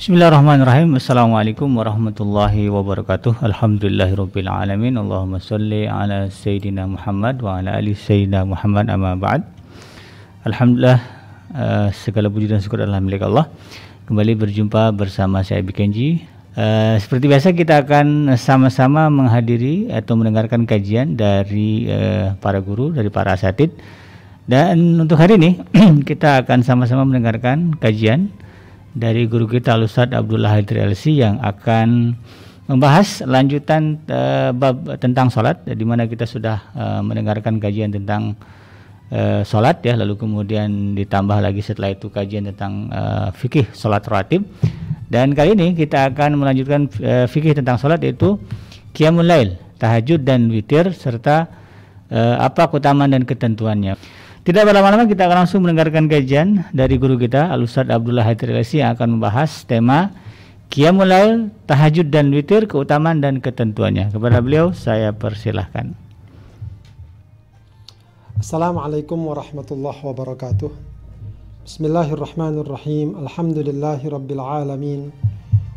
Bismillahirrahmanirrahim. Assalamualaikum warahmatullahi wabarakatuh. Alhamdulillahirabbil alamin. Allahumma shalli ala sayyidina Muhammad wa ala ali sayyidina Muhammad amma ba'd. Alhamdulillah uh, segala puji dan syukur adalah milik Allah. Kembali berjumpa bersama saya Bikenji. Uh, seperti biasa kita akan sama-sama menghadiri atau mendengarkan kajian dari uh, para guru, dari para asatid. Dan untuk hari ini kita akan sama-sama mendengarkan kajian dari guru kita Ustaz Abdullah Haidir LC yang akan membahas lanjutan uh, bab tentang sholat di mana kita sudah uh, mendengarkan kajian tentang uh, sholat ya. Lalu kemudian ditambah lagi setelah itu kajian tentang uh, fikih sholat rawatib dan kali ini kita akan melanjutkan uh, fikih tentang sholat yaitu qiyamul tahajud dan witir serta uh, apa keutamaan dan ketentuannya tidak berlama-lama kita akan langsung mendengarkan kajian dari guru kita Al Ustaz Abdullah Haidir yang akan membahas tema Qiyamul Lail, Tahajud dan Witir, keutamaan dan ketentuannya. Kepada beliau saya persilahkan. Assalamualaikum warahmatullahi wabarakatuh. Bismillahirrahmanirrahim. Alhamdulillahi rabbil alamin.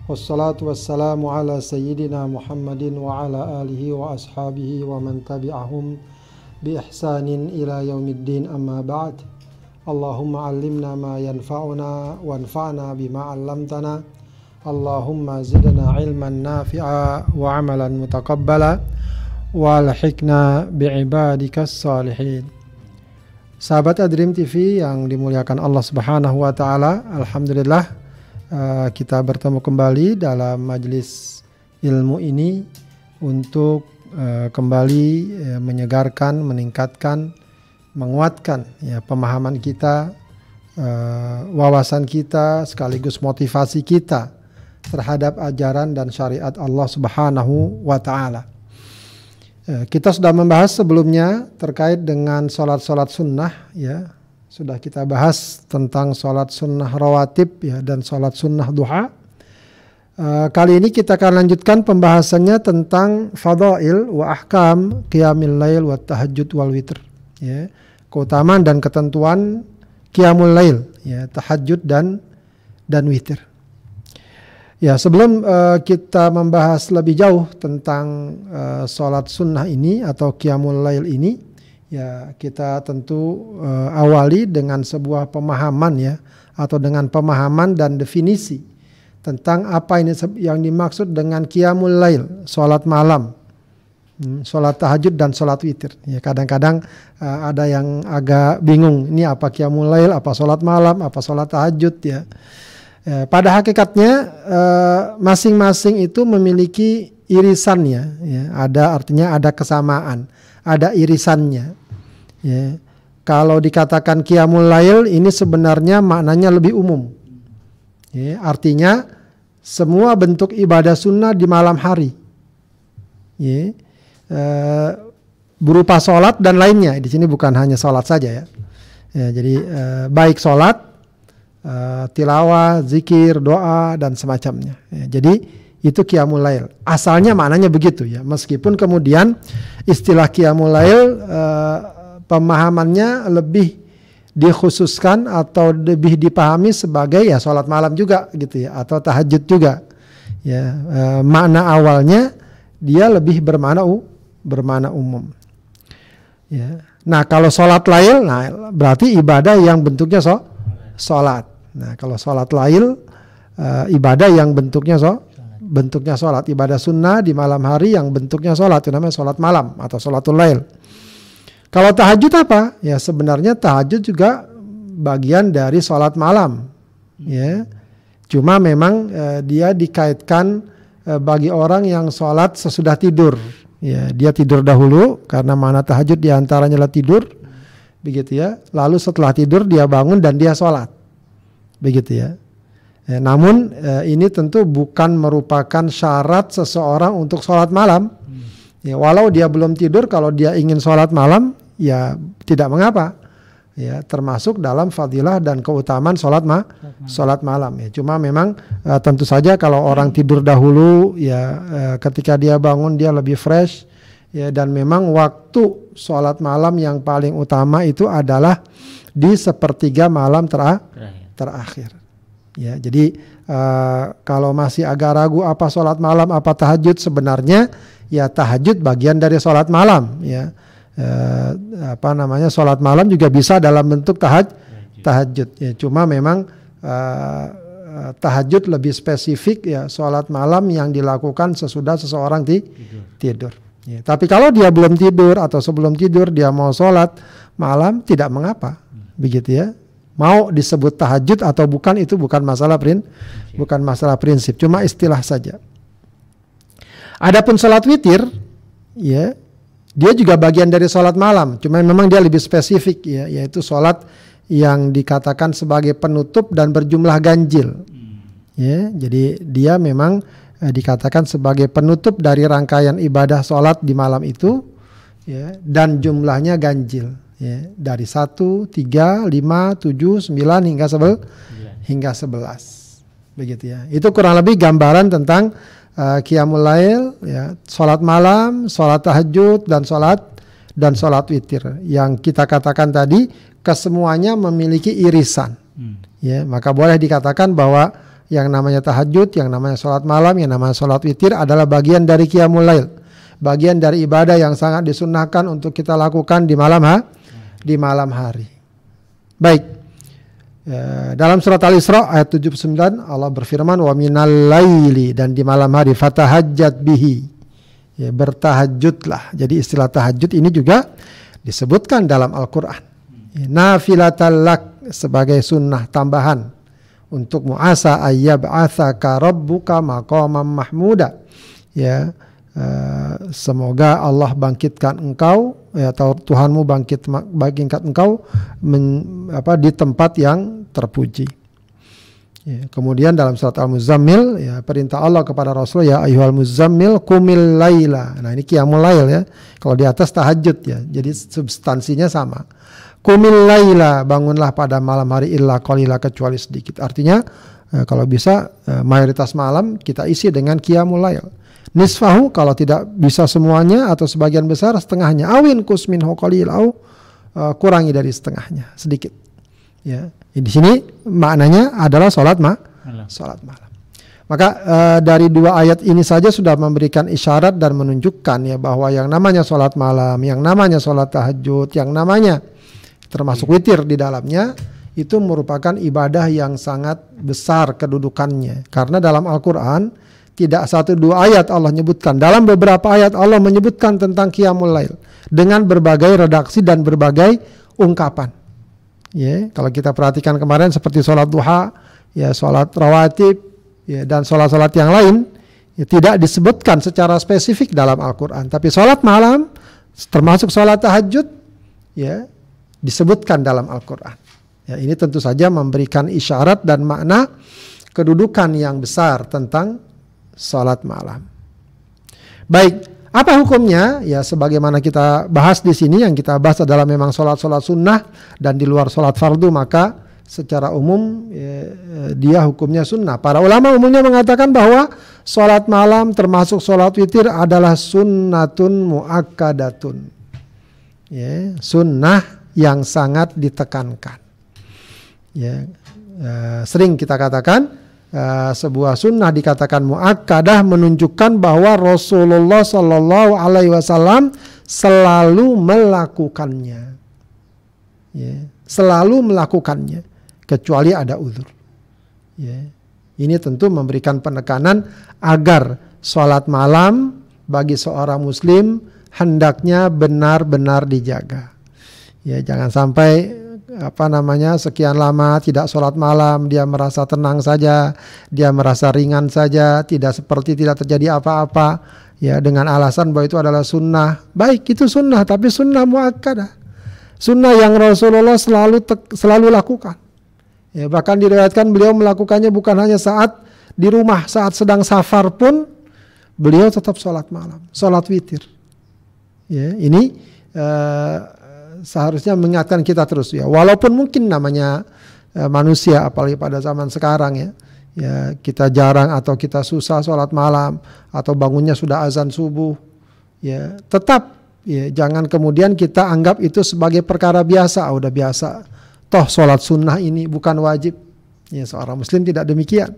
Wassalatu wassalamu ala sayyidina Muhammadin wa ala alihi wa ashabihi wa man tabi'ahum بإحسان إلى يوم الدين أما بعد اللهم علمنا ما ينفعنا وانفعنا بما علمتنا اللهم زدنا علما نافعا وعملا متقبلا والحقنا بعبادك الصالحين Sahabat Adrim TV yang dimuliakan Allah Subhanahu wa taala, alhamdulillah uh, kita bertemu kembali dalam majelis ilmu ini untuk Eh, kembali uh, menyegarkan, meningkatkan, menguatkan ya pemahaman kita, uh, wawasan kita, sekaligus motivasi kita terhadap ajaran dan syariat Allah Subhanahu wa taala. kita sudah membahas sebelumnya terkait dengan sholat-sholat sunnah ya sudah kita bahas tentang sholat sunnah rawatib ya dan sholat sunnah duha Uh, kali ini kita akan lanjutkan pembahasannya tentang fadail wa ahkam qiyamil lail wa tahajud wal witr ya. Keutamaan dan ketentuan qiyamul lail ya tahajud dan dan witir ya sebelum uh, kita membahas lebih jauh tentang uh, sholat sunnah ini atau qiyamul lail ini ya kita tentu uh, awali dengan sebuah pemahaman ya atau dengan pemahaman dan definisi tentang apa ini yang dimaksud dengan qiyamul lail, salat malam. Hmm, salat tahajud dan salat witir. Ya kadang-kadang uh, ada yang agak bingung, ini apa qiyamul lail, apa salat malam, apa salat tahajud ya. ya pada hakikatnya uh, masing-masing itu memiliki irisannya ya. Ada artinya ada kesamaan, ada irisannya. Ya. Kalau dikatakan qiyamul lail ini sebenarnya maknanya lebih umum Ya, artinya semua bentuk ibadah sunnah di malam hari. Ya, e, berupa sholat dan lainnya. Di sini bukan hanya sholat saja ya. ya jadi e, baik sholat, e, tilawah, zikir, doa dan semacamnya. Ya, jadi itu qiyamul lail. Asalnya maknanya begitu ya. Meskipun kemudian istilah qiyamul lail e, pemahamannya lebih dikhususkan atau lebih dipahami sebagai ya sholat malam juga gitu ya atau tahajud juga. Ya e, makna awalnya dia lebih bermakna bermakna umum. Ya. Nah kalau sholat lail nah berarti ibadah yang bentuknya so sholat. Nah kalau sholat lail e, ibadah yang bentuknya so bentuknya sholat. Ibadah sunnah di malam hari yang bentuknya sholat itu namanya sholat malam atau sholatul lail kalau tahajud apa? Ya sebenarnya tahajud juga bagian dari sholat malam. Ya, cuma memang eh, dia dikaitkan eh, bagi orang yang sholat sesudah tidur. Ya, dia tidur dahulu karena mana tahajud di antaranya adalah tidur, begitu ya. Lalu setelah tidur dia bangun dan dia sholat, begitu ya. ya namun eh, ini tentu bukan merupakan syarat seseorang untuk sholat malam. Ya, walau dia belum tidur, kalau dia ingin sholat malam, ya tidak mengapa. Ya termasuk dalam fadilah dan keutamaan sholat ma sholat malam. Ya cuma memang uh, tentu saja kalau orang tidur dahulu ya uh, ketika dia bangun dia lebih fresh. Ya dan memang waktu sholat malam yang paling utama itu adalah di sepertiga malam tera terakhir. Ya, jadi uh, kalau masih agak ragu apa sholat malam apa tahajud sebenarnya ya tahajud bagian dari sholat malam. Ya. Uh, apa namanya sholat malam juga bisa dalam bentuk tahaj tahajud. ya cuma memang uh, tahajud lebih spesifik ya sholat malam yang dilakukan sesudah seseorang di tidur, tidur. Ya, tapi kalau dia belum tidur atau sebelum tidur dia mau sholat malam tidak mengapa, begitu ya. Mau disebut tahajud atau bukan itu bukan masalah prin, bukan masalah prinsip, cuma istilah saja. Adapun sholat witir, ya dia juga bagian dari sholat malam, cuma memang dia lebih spesifik ya, yaitu sholat yang dikatakan sebagai penutup dan berjumlah ganjil. Ya, jadi dia memang eh, dikatakan sebagai penutup dari rangkaian ibadah sholat di malam itu ya, dan jumlahnya ganjil ya, dari satu tiga lima tujuh sembilan hingga sebel hingga sebelas. Begitu ya. Itu kurang lebih gambaran tentang uh, qiyamul lail ya sholat malam sholat tahajud dan sholat dan sholat witir yang kita katakan tadi kesemuanya memiliki irisan hmm. ya maka boleh dikatakan bahwa yang namanya tahajud, yang namanya sholat malam, yang namanya sholat witir adalah bagian dari qiyamul lail. Bagian dari ibadah yang sangat disunahkan untuk kita lakukan di malam ha? di malam hari. Baik. Ya, dalam surat Al-Isra ayat 79 Allah berfirman wa minal laili dan di malam hari fatahajjat bihi. Ya, bertahajudlah. Jadi istilah tahajud ini juga disebutkan dalam Al-Qur'an. Ya, nafilatal sebagai sunnah tambahan untuk muasa ayyab'atsaka rabbuka maqaman mahmuda ya uh, semoga Allah bangkitkan engkau ya atau Tuhanmu bangkit bangkitkan engkau men, apa di tempat yang terpuji. Ya, kemudian dalam surat Al-Muzammil ya perintah Allah kepada Rasul ya ayyuhal muzammil kumil laila. Nah ini qiyamul lail ya. Kalau di atas tahajud ya. Jadi substansinya sama. Kumil laila bangunlah pada malam hari illa qalila kecuali sedikit. Artinya eh, kalau bisa eh, mayoritas malam kita isi dengan qiyamul lail. Nisfahu kalau tidak bisa semuanya atau sebagian besar setengahnya. Awin kusmin qalilau eh, kurangi dari setengahnya sedikit. Ya. Di sini maknanya adalah salat ma salat malam. Maka uh, dari dua ayat ini saja sudah memberikan isyarat dan menunjukkan ya bahwa yang namanya sholat malam, yang namanya sholat tahajud, yang namanya termasuk witir di dalamnya itu merupakan ibadah yang sangat besar kedudukannya karena dalam Al-Qur'an tidak satu dua ayat Allah menyebutkan dalam beberapa ayat Allah menyebutkan tentang qiyamul lail dengan berbagai redaksi dan berbagai ungkapan. Ya kalau kita perhatikan kemarin seperti sholat duha ya sholat rawatib ya dan sholat-sholat yang lain ya, tidak disebutkan secara spesifik dalam Al-Quran. Tapi sholat malam termasuk sholat tahajud ya disebutkan dalam Al-Quran. Ya, ini tentu saja memberikan isyarat dan makna kedudukan yang besar tentang sholat malam. Baik, apa hukumnya? Ya, sebagaimana kita bahas di sini, yang kita bahas adalah memang sholat-sholat sunnah dan di luar sholat fardu, maka secara umum ya, dia hukumnya sunnah. Para ulama umumnya mengatakan bahwa sholat malam termasuk sholat witir adalah sunnatun muakkadatun. Ya, sunnah yang sangat ditekankan. Ya, uh, sering kita katakan uh, sebuah sunnah dikatakan muakkadah menunjukkan bahwa Rasulullah Shallallahu Alaihi Wasallam selalu melakukannya. Ya, selalu melakukannya kecuali ada uzur. Ya. Ini tentu memberikan penekanan agar sholat malam bagi seorang muslim hendaknya benar-benar dijaga. Ya jangan sampai apa namanya sekian lama tidak sholat malam dia merasa tenang saja dia merasa ringan saja tidak seperti tidak terjadi apa-apa ya dengan alasan bahwa itu adalah sunnah. Baik itu sunnah tapi sunnah muakkadah. Sunnah yang Rasulullah selalu selalu lakukan. Ya bahkan diriwayatkan beliau melakukannya bukan hanya saat di rumah saat sedang safar pun beliau tetap sholat malam sholat witir. Ya ini uh, seharusnya mengingatkan kita terus ya. Walaupun mungkin namanya uh, manusia apalagi pada zaman sekarang ya. Ya, kita jarang atau kita susah sholat malam atau bangunnya sudah azan subuh. Ya, tetap ya jangan kemudian kita anggap itu sebagai perkara biasa, oh, udah biasa. Toh sholat sunnah ini bukan wajib. Ya, seorang muslim tidak demikian.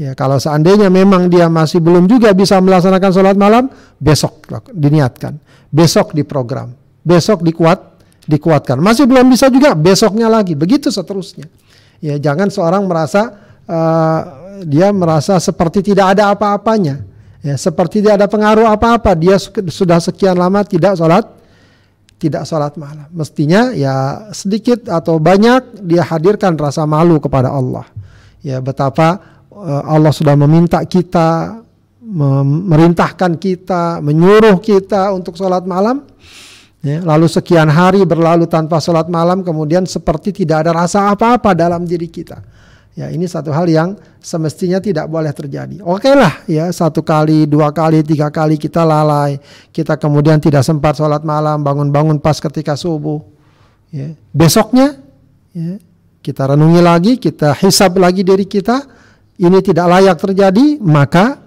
Ya, kalau seandainya memang dia masih belum juga bisa melaksanakan sholat malam, besok diniatkan, besok diprogram, besok dikuat, dikuatkan. Masih belum bisa juga, besoknya lagi, begitu seterusnya. Ya, jangan seorang merasa uh, dia merasa seperti tidak ada apa-apanya, ya, seperti tidak ada pengaruh apa-apa. Dia sudah sekian lama tidak sholat, tidak sholat malam. Mestinya ya sedikit atau banyak dia hadirkan rasa malu kepada Allah. Ya, betapa uh, Allah sudah meminta kita, memerintahkan kita, menyuruh kita untuk sholat malam. Ya, lalu sekian hari berlalu tanpa sholat malam, kemudian seperti tidak ada rasa apa-apa dalam diri kita. Ya, ini satu hal yang semestinya tidak boleh terjadi. Oke lah, ya satu kali, dua kali, tiga kali kita lalai, kita kemudian tidak sempat sholat malam, bangun-bangun pas ketika subuh. Ya. Besoknya, ya, kita renungi lagi, kita hisap lagi diri kita, ini tidak layak terjadi, maka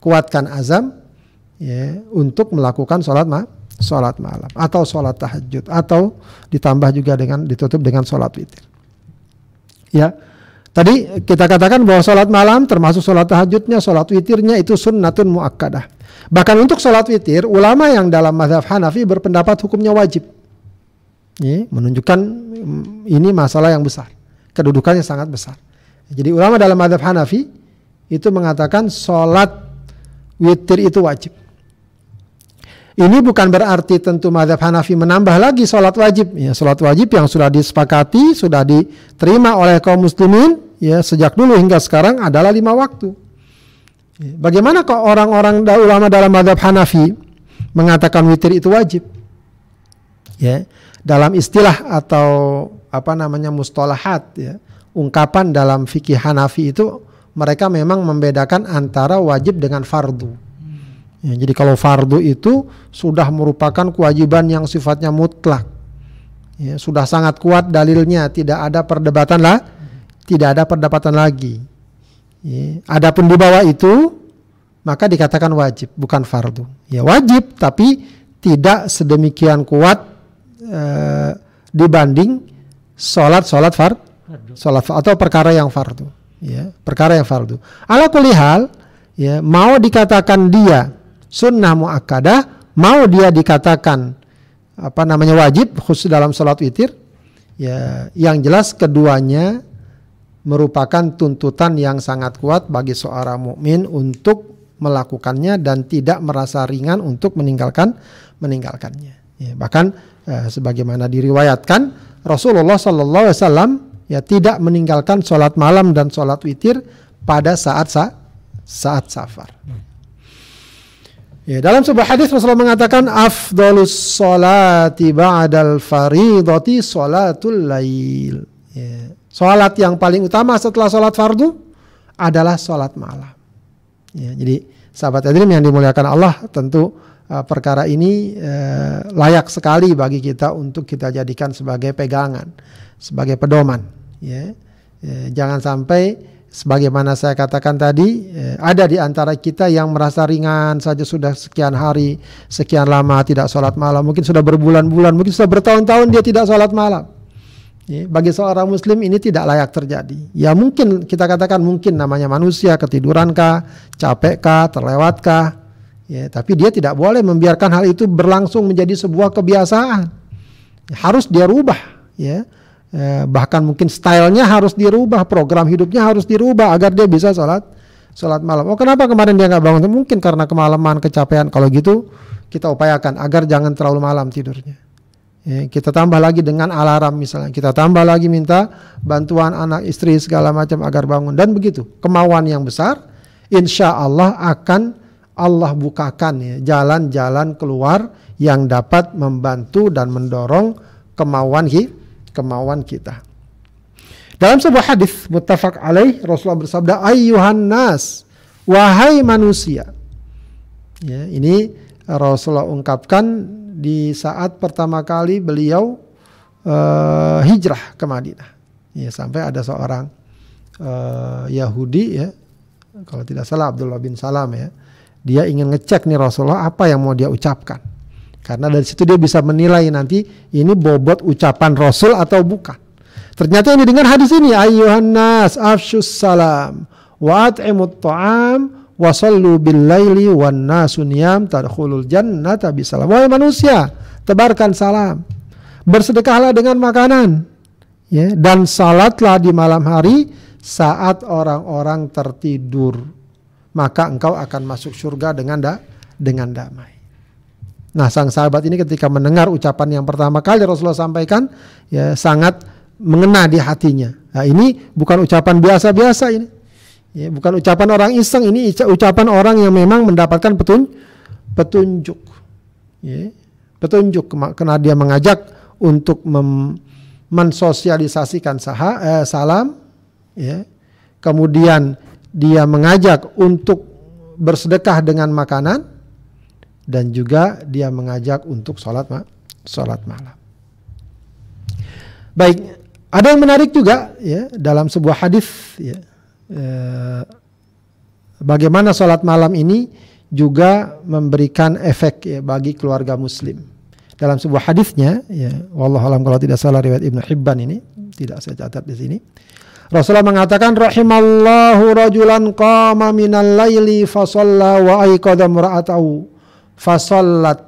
kuatkan azam ya, untuk melakukan sholat malam sholat malam atau sholat tahajud atau ditambah juga dengan ditutup dengan sholat witir. Ya, tadi kita katakan bahwa sholat malam termasuk sholat tahajudnya, sholat witirnya itu sunnatun muakkadah. Bahkan untuk sholat witir, ulama yang dalam madhab Hanafi berpendapat hukumnya wajib. Ini menunjukkan mm, ini masalah yang besar, kedudukannya sangat besar. Jadi ulama dalam madhab Hanafi itu mengatakan sholat witir itu wajib. Ini bukan berarti tentu madhab Hanafi menambah lagi sholat wajib. Ya, sholat wajib yang sudah disepakati, sudah diterima oleh kaum muslimin ya sejak dulu hingga sekarang adalah lima waktu. Ya, bagaimana kok orang-orang ulama dalam madhab Hanafi mengatakan witir itu wajib? Ya, dalam istilah atau apa namanya mustalahat ya, ungkapan dalam fikih Hanafi itu mereka memang membedakan antara wajib dengan fardu. Ya, jadi kalau fardu itu sudah merupakan kewajiban yang sifatnya mutlak. Ya, sudah sangat kuat dalilnya, tidak ada perdebatan lah, tidak ada perdebatan lagi. Ya, adapun di bawah itu maka dikatakan wajib, bukan fardu. Ya wajib, tapi tidak sedemikian kuat eh, dibanding sholat sholat far, sholat atau perkara yang fardu. Ya, perkara yang fardu. Ala kulihal, ya mau dikatakan dia sunnah muakkadah mau dia dikatakan apa namanya wajib khusus dalam sholat witir ya yang jelas keduanya merupakan tuntutan yang sangat kuat bagi seorang mukmin untuk melakukannya dan tidak merasa ringan untuk meninggalkan meninggalkannya ya, bahkan eh, sebagaimana diriwayatkan Rasulullah Shallallahu Alaihi Wasallam ya tidak meninggalkan sholat malam dan sholat witir pada saat saat, saat safar. Ya, dalam sebuah hadis Rasulullah mengatakan afdalus salati ba'dal faridati salatul lail. Ya. Salat yang paling utama setelah salat fardu adalah salat malam. Ya, jadi sahabat hadirin yang dimuliakan Allah tentu uh, perkara ini uh, layak sekali bagi kita untuk kita jadikan sebagai pegangan, sebagai pedoman. Ya. Ya, jangan sampai sebagaimana saya katakan tadi, eh, ada di antara kita yang merasa ringan saja sudah sekian hari, sekian lama tidak sholat malam, mungkin sudah berbulan-bulan, mungkin sudah bertahun-tahun dia tidak sholat malam. Bagi seorang muslim ini tidak layak terjadi. Ya mungkin kita katakan mungkin namanya manusia ketidurankah, capekkah, terlewatkah. Ya, tapi dia tidak boleh membiarkan hal itu berlangsung menjadi sebuah kebiasaan. Ya, harus dia rubah, ya eh, bahkan mungkin stylenya harus dirubah, program hidupnya harus dirubah agar dia bisa sholat sholat malam. Oh kenapa kemarin dia nggak bangun? Mungkin karena kemalaman, kecapean. Kalau gitu kita upayakan agar jangan terlalu malam tidurnya. Ya, kita tambah lagi dengan alarm misalnya, kita tambah lagi minta bantuan anak istri segala macam agar bangun dan begitu. Kemauan yang besar, insya Allah akan Allah bukakan ya jalan-jalan keluar yang dapat membantu dan mendorong kemauan hidup kemauan kita. Dalam sebuah hadis muttafaq alaih Rasulullah bersabda ayyuhan nas wahai manusia. Ya, ini Rasulullah ungkapkan di saat pertama kali beliau uh, hijrah ke Madinah. Ya, sampai ada seorang uh, Yahudi ya, kalau tidak salah Abdullah bin Salam ya, dia ingin ngecek nih Rasulullah apa yang mau dia ucapkan. Karena dari situ dia bisa menilai nanti ini bobot ucapan Rasul atau bukan. Ternyata ini dengan hadis ini ayuhan nas afshus salam wa at'imut ta'am wa sallu bil wan nasu niyam tadkhulul jannata bisalam. Wahai manusia, tebarkan salam. Bersedekahlah dengan makanan. Ya, dan salatlah di malam hari saat orang-orang tertidur. Maka engkau akan masuk surga dengan da dengan damai. Nah, sang sahabat ini ketika mendengar ucapan yang pertama kali Rasulullah sampaikan, ya sangat mengena di hatinya. Nah, ini bukan ucapan biasa-biasa ini. Ya, bukan ucapan orang iseng, ini ucapan orang yang memang mendapatkan petun, petunjuk. Ya, petunjuk karena dia mengajak untuk mem, mensosialisasikan saha, eh, salam, ya. kemudian dia mengajak untuk bersedekah dengan makanan, dan juga dia mengajak untuk sholat ma sholat malam. Baik, ada yang menarik juga ya dalam sebuah hadis ya. Eh, bagaimana sholat malam ini juga memberikan efek ya, bagi keluarga muslim. Dalam sebuah hadisnya ya, wallahu alam kalau tidak salah riwayat Ibnu Hibban ini, tidak saya catat di sini. Rasulullah mengatakan rahimallahu rajulan qama minal laili fa wa aiqadha fa sallat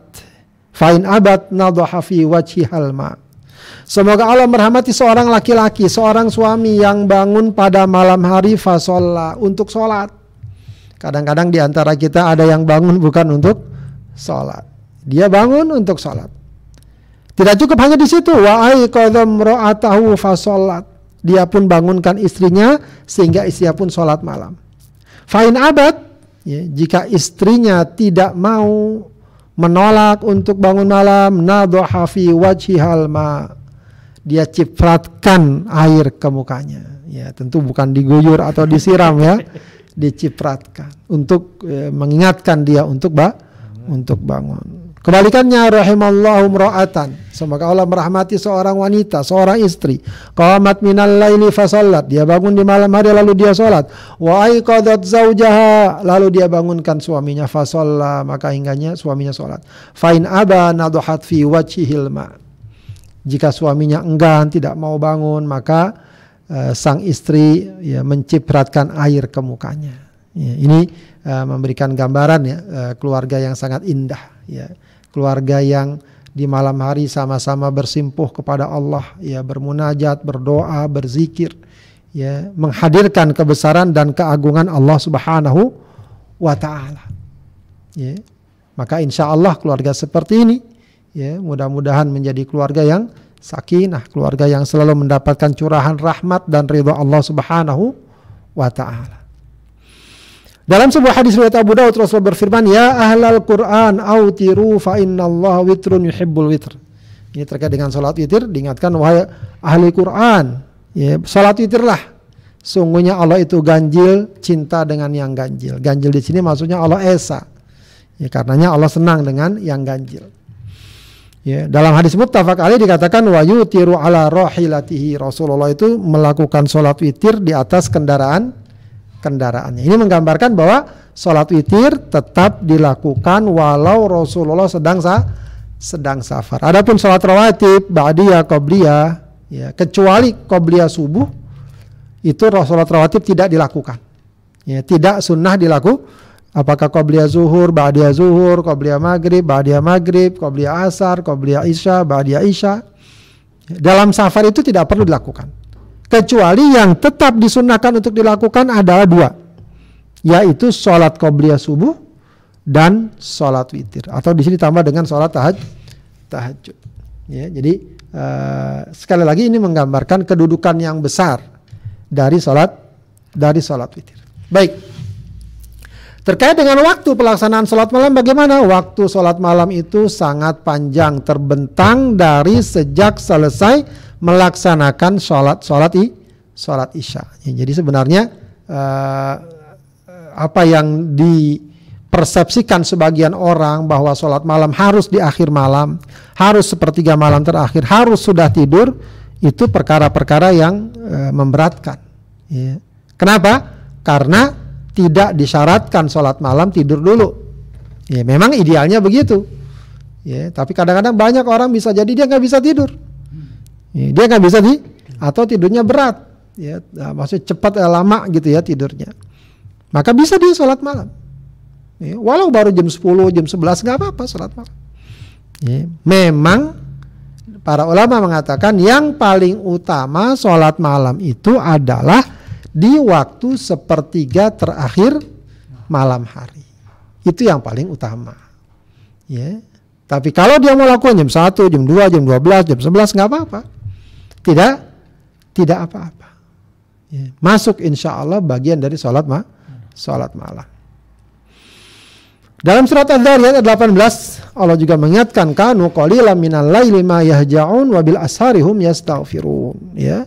fa in abat nadha fi wajhihal ma' Semoga Allah merahmati seorang laki-laki, seorang suami yang bangun pada malam hari fasolla untuk sholat. Kadang-kadang di antara kita ada yang bangun bukan untuk sholat. Dia bangun untuk sholat. Tidak cukup hanya di situ. Wa ro'atahu fasolat. Dia pun bangunkan istrinya sehingga istrinya pun sholat malam. Fa'in abad, ya, jika istrinya tidak mau menolak untuk bangun malam, nadhaha wajhihal ma' dia cipratkan air ke mukanya. Ya, tentu bukan diguyur atau disiram ya, dicipratkan untuk e, mengingatkan dia untuk ba untuk bangun. Kebalikannya rahimallahu mra'atan. Semoga Allah merahmati seorang wanita, seorang istri. Qamat minal laili fasallat. Dia bangun di malam hari lalu dia salat. Wa aiqadat zaujaha. Lalu dia bangunkan suaminya fasalla. Maka hingganya suaminya salat. Fain aba nadhat fi wajhihil ma'. Jika suaminya enggan tidak mau bangun, maka uh, sang istri ya mencipratkan air ke mukanya. Ya, ini uh, memberikan gambaran ya uh, keluarga yang sangat indah ya. Keluarga yang di malam hari sama-sama bersimpuh kepada Allah ya bermunajat, berdoa, berzikir ya menghadirkan kebesaran dan keagungan Allah Subhanahu wa taala. Ya. Maka insya Allah keluarga seperti ini Ya, mudah-mudahan menjadi keluarga yang sakinah, keluarga yang selalu mendapatkan curahan rahmat dan ridha Allah Subhanahu wa taala. Dalam sebuah hadis riwayat Abu Daud Rasul berfirman, "Ya ahlal Quran autiru fa innallaha witrun yuhibbul witr." Ini terkait dengan salat witir diingatkan wahai ahli Quran, ya salat witirlah. Sungguhnya Allah itu ganjil cinta dengan yang ganjil. Ganjil di sini maksudnya Allah esa. Ya karenanya Allah senang dengan yang ganjil. Ya, dalam hadis muttafaq alaih dikatakan wa yutiru ala rahilatihi. Rasulullah itu melakukan sholat witir di atas kendaraan kendaraannya. Ini menggambarkan bahwa sholat witir tetap dilakukan walau Rasulullah sedang sa sedang safar. Adapun sholat rawatib, ba'diyah, qobliyah, ya, kecuali qobliyah subuh itu sholat rawatib tidak dilakukan. Ya, tidak sunnah dilakukan Apakah qobliyah zuhur, ba'diyah zuhur, qobliyah maghrib, ba'diyah maghrib, qobliyah asar, qobliyah isya, ba'diyah isya. Dalam safar itu tidak perlu dilakukan. Kecuali yang tetap disunahkan untuk dilakukan adalah dua. Yaitu sholat qobliyah subuh dan sholat witir. Atau di sini tambah dengan sholat tahaj, tahajud. Ya, jadi uh, sekali lagi ini menggambarkan kedudukan yang besar dari sholat dari sholat witir. Baik. Terkait dengan waktu pelaksanaan sholat malam bagaimana? Waktu sholat malam itu sangat panjang terbentang dari sejak selesai melaksanakan sholat sholat i sholat isya. Ya, jadi sebenarnya uh, apa yang dipersepsikan sebagian orang bahwa sholat malam harus di akhir malam, harus sepertiga malam terakhir, harus sudah tidur itu perkara-perkara yang uh, memberatkan. Ya. Kenapa? Karena tidak disyaratkan sholat malam tidur dulu. Ya memang idealnya begitu. Ya, tapi kadang-kadang banyak orang bisa jadi dia nggak bisa tidur. Ya, dia nggak bisa di atau tidurnya berat, ya, nah, maksudnya cepat eh, lama gitu ya tidurnya. Maka bisa dia sholat malam. Ya, walau baru jam 10, jam 11 nggak apa-apa sholat malam. Ya, memang para ulama mengatakan yang paling utama sholat malam itu adalah di waktu sepertiga terakhir malam hari. Itu yang paling utama. Ya. Tapi kalau dia mau lakukan jam 1, jam 2, jam 12, jam 11 nggak apa-apa. Tidak tidak apa-apa. Ya. Masuk insya Allah bagian dari sholat ma sholat malam. Dalam surat Az-Zariyat 18 Allah juga mengingatkan kanu qalilan minal laili ma yahja'un wa bil asharihum yastaghfirun ya.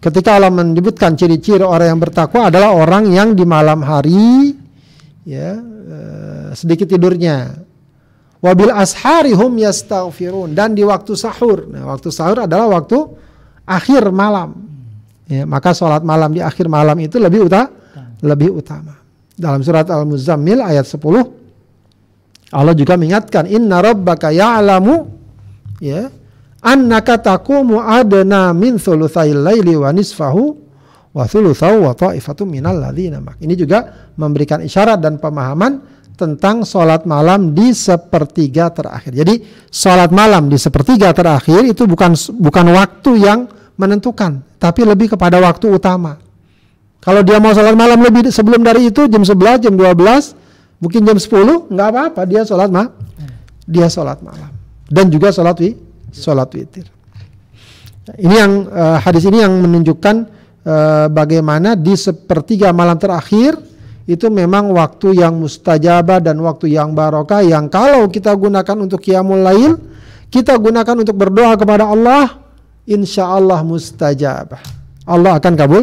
Ketika Allah menyebutkan ciri-ciri orang yang bertakwa adalah orang yang di malam hari ya eh, sedikit tidurnya. Wabil asharihum yastaghfirun dan di waktu sahur. Nah, waktu sahur adalah waktu akhir malam. Ya, maka sholat malam di akhir malam itu lebih utama, lebih utama. Dalam surat Al-Muzammil ayat 10 Allah juga mengingatkan inna rabbaka ya'lamu ya annaka taqumu adna min thulutsail laili wa nisfahu wa thulutsahu wa ta'ifatun minal ladzina Ini juga memberikan isyarat dan pemahaman tentang sholat malam di sepertiga terakhir. Jadi sholat malam di sepertiga terakhir itu bukan bukan waktu yang menentukan, tapi lebih kepada waktu utama. Kalau dia mau sholat malam lebih sebelum dari itu jam 11, jam 12, mungkin jam 10, nggak apa-apa dia sholat ma dia sholat malam dan juga sholat wi sholat witir. Ini yang uh, hadis ini yang menunjukkan uh, bagaimana di sepertiga malam terakhir itu memang waktu yang mustajabah dan waktu yang barokah yang kalau kita gunakan untuk qiyamul lail, kita gunakan untuk berdoa kepada Allah, insya Allah mustajabah. Allah akan kabul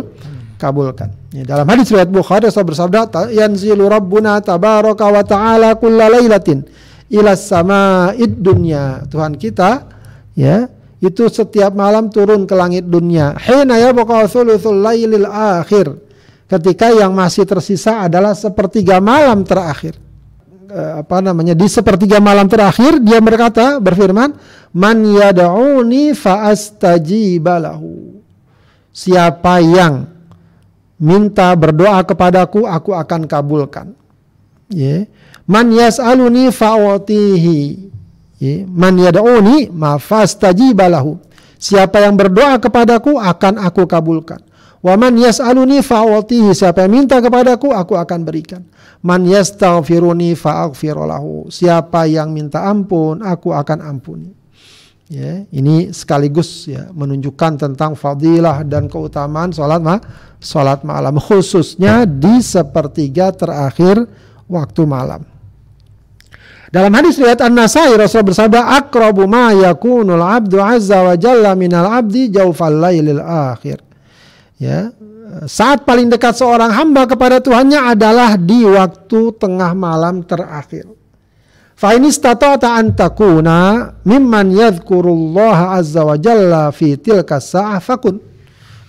kabulkan. Ya, dalam hadis riwayat Bukhari Rasul bersabda, "Yanzilu Rabbuna tabaraka wa ta'ala kulla lailatin ila sama'id dunya." Tuhan kita ya, itu setiap malam turun ke langit dunia. Hina thuluthul lailil akhir. Ketika yang masih tersisa adalah sepertiga malam terakhir. Eh, apa namanya? Di sepertiga malam terakhir dia berkata, berfirman, "Man yad'uni fa astajibalahu." Siapa yang minta berdoa kepadaku aku akan kabulkan ya man yas'aluni fa'utihi ya man yad'uni ma fastajibalahu siapa yang berdoa kepadaku akan aku kabulkan wa man yas'aluni fa'utihi siapa yang minta kepadaku aku akan berikan man yastaghfiruni fa'aghfir siapa yang minta ampun aku akan ampuni Ya, ini sekaligus ya menunjukkan tentang fadilah dan keutamaan sholat ma sholat malam khususnya di sepertiga terakhir waktu malam. Dalam hadis riwayat An-Nasai Rasul bersabda akrabu ma yakunul abdu azza wa jalla minal abdi jaufal lailil akhir. Ya, saat paling dekat seorang hamba kepada Tuhannya adalah di waktu tengah malam terakhir. Fa in an takuna mimman yadhkurullah azza wa jalla fi tilka sa'ah fakun.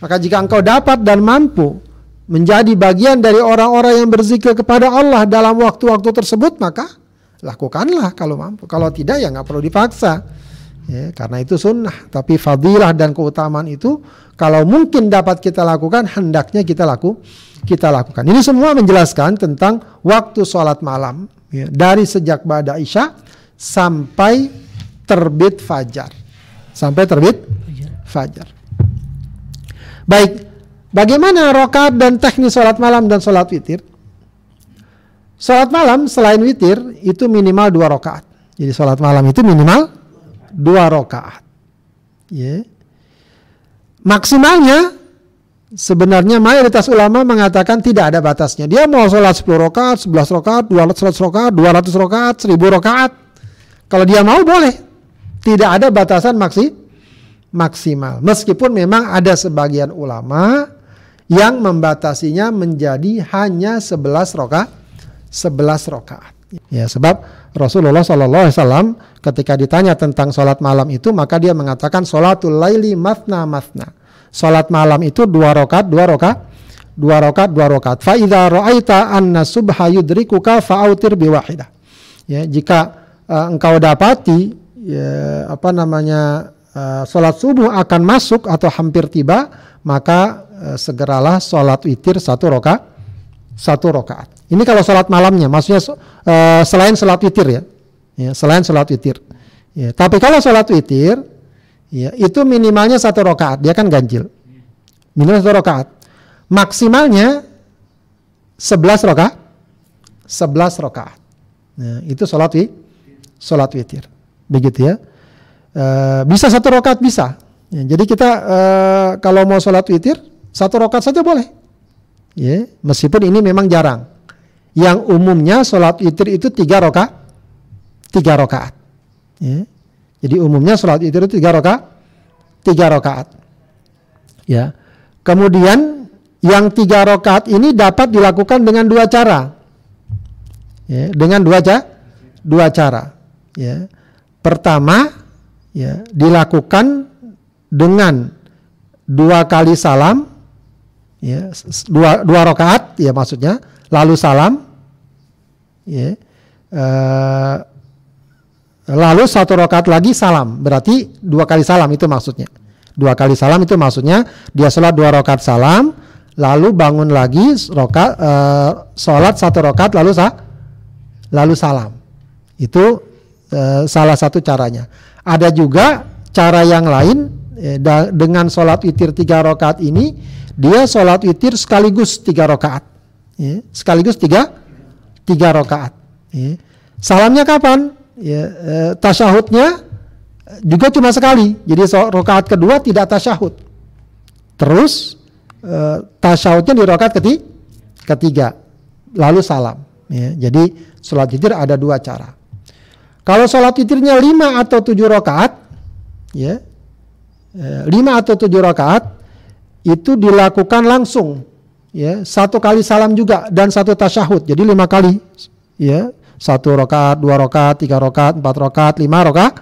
Maka jika engkau dapat dan mampu menjadi bagian dari orang-orang yang berzikir kepada Allah dalam waktu-waktu tersebut, maka lakukanlah kalau mampu. Kalau tidak ya nggak perlu dipaksa. Ya, karena itu sunnah. Tapi fadilah dan keutamaan itu kalau mungkin dapat kita lakukan, hendaknya kita laku kita lakukan. Ini semua menjelaskan tentang waktu sholat malam ya, dari sejak Bada Isya sampai terbit fajar. Sampai terbit fajar. Baik, bagaimana rokat dan teknis sholat malam dan sholat witir? Sholat malam selain witir itu minimal dua rokaat. Jadi sholat malam itu minimal dua rokaat. Ya. Maksimalnya sebenarnya mayoritas ulama mengatakan tidak ada batasnya. Dia mau sholat 10 rokaat, 11 rokaat, 200 rokaat, 200 rokaat, 1000 rokaat. Kalau dia mau boleh. Tidak ada batasan maksi, maksimal. Meskipun memang ada sebagian ulama yang membatasinya menjadi hanya 11 rokaat. 11 rokaat. Ya, sebab Rasulullah Shallallahu Alaihi Wasallam ketika ditanya tentang sholat malam itu maka dia mengatakan sholatul laili matna matna Salat malam itu dua rakaat, dua rakaat, dua rakaat, dua rakaat. Fa idza ra'aita anna subha yudrikuka fa'autir biwahidah. Ya, jika uh, engkau dapati ya, apa namanya uh, sholat subuh akan masuk atau hampir tiba, maka uh, segeralah sholat witir satu rokaat, satu rokaat. Ini kalau sholat malamnya, maksudnya uh, selain sholat witir ya, ya selain sholat witir. Ya, tapi kalau sholat witir, ya itu minimalnya satu rokaat, dia kan ganjil, minimal satu rokaat. Maksimalnya 11 rokaat, 11 rokaat. Nah, itu sholat witir, sholat witir, begitu ya. Eh, bisa satu rokat bisa. Ya, jadi kita uh, kalau mau sholat witir satu rokat saja boleh. Ya, meskipun ini memang jarang. Yang umumnya sholat witir itu tiga rokat, tiga rokaat. Ya. Jadi umumnya sholat witir itu tiga rokat, tiga rokaat. Ya. Kemudian yang tiga rokaat ini dapat dilakukan dengan dua cara. Ya, dengan dua cara, dua cara. Ya. Pertama, ya dilakukan dengan dua kali salam ya dua dua rakaat ya maksudnya lalu salam. Ya. Uh, lalu satu rakaat lagi salam. Berarti dua kali salam itu maksudnya. Dua kali salam itu maksudnya dia sholat dua rakaat salam lalu bangun lagi rokat uh, sholat satu rakaat lalu sah lalu salam. Itu uh, salah satu caranya. Ada juga cara yang lain eh, dengan sholat witir tiga rakaat ini dia sholat witir sekaligus tiga rakaat, ya, sekaligus tiga tiga rakaat. Ya. Salamnya kapan? Ya, eh, tasyahudnya juga cuma sekali. Jadi rakaat kedua tidak tasyahud. Terus eh, tasyahudnya di rakaat ketiga, ketiga, lalu salam. Ya. Jadi sholat witir ada dua cara. Kalau sholat witirnya lima atau tujuh rakaat, ya, eh, lima atau tujuh rakaat itu dilakukan langsung, ya, satu kali salam juga dan satu tasyahud, jadi lima kali, ya, satu rakaat, dua rakaat, tiga rakaat, empat rakaat, lima rakaat,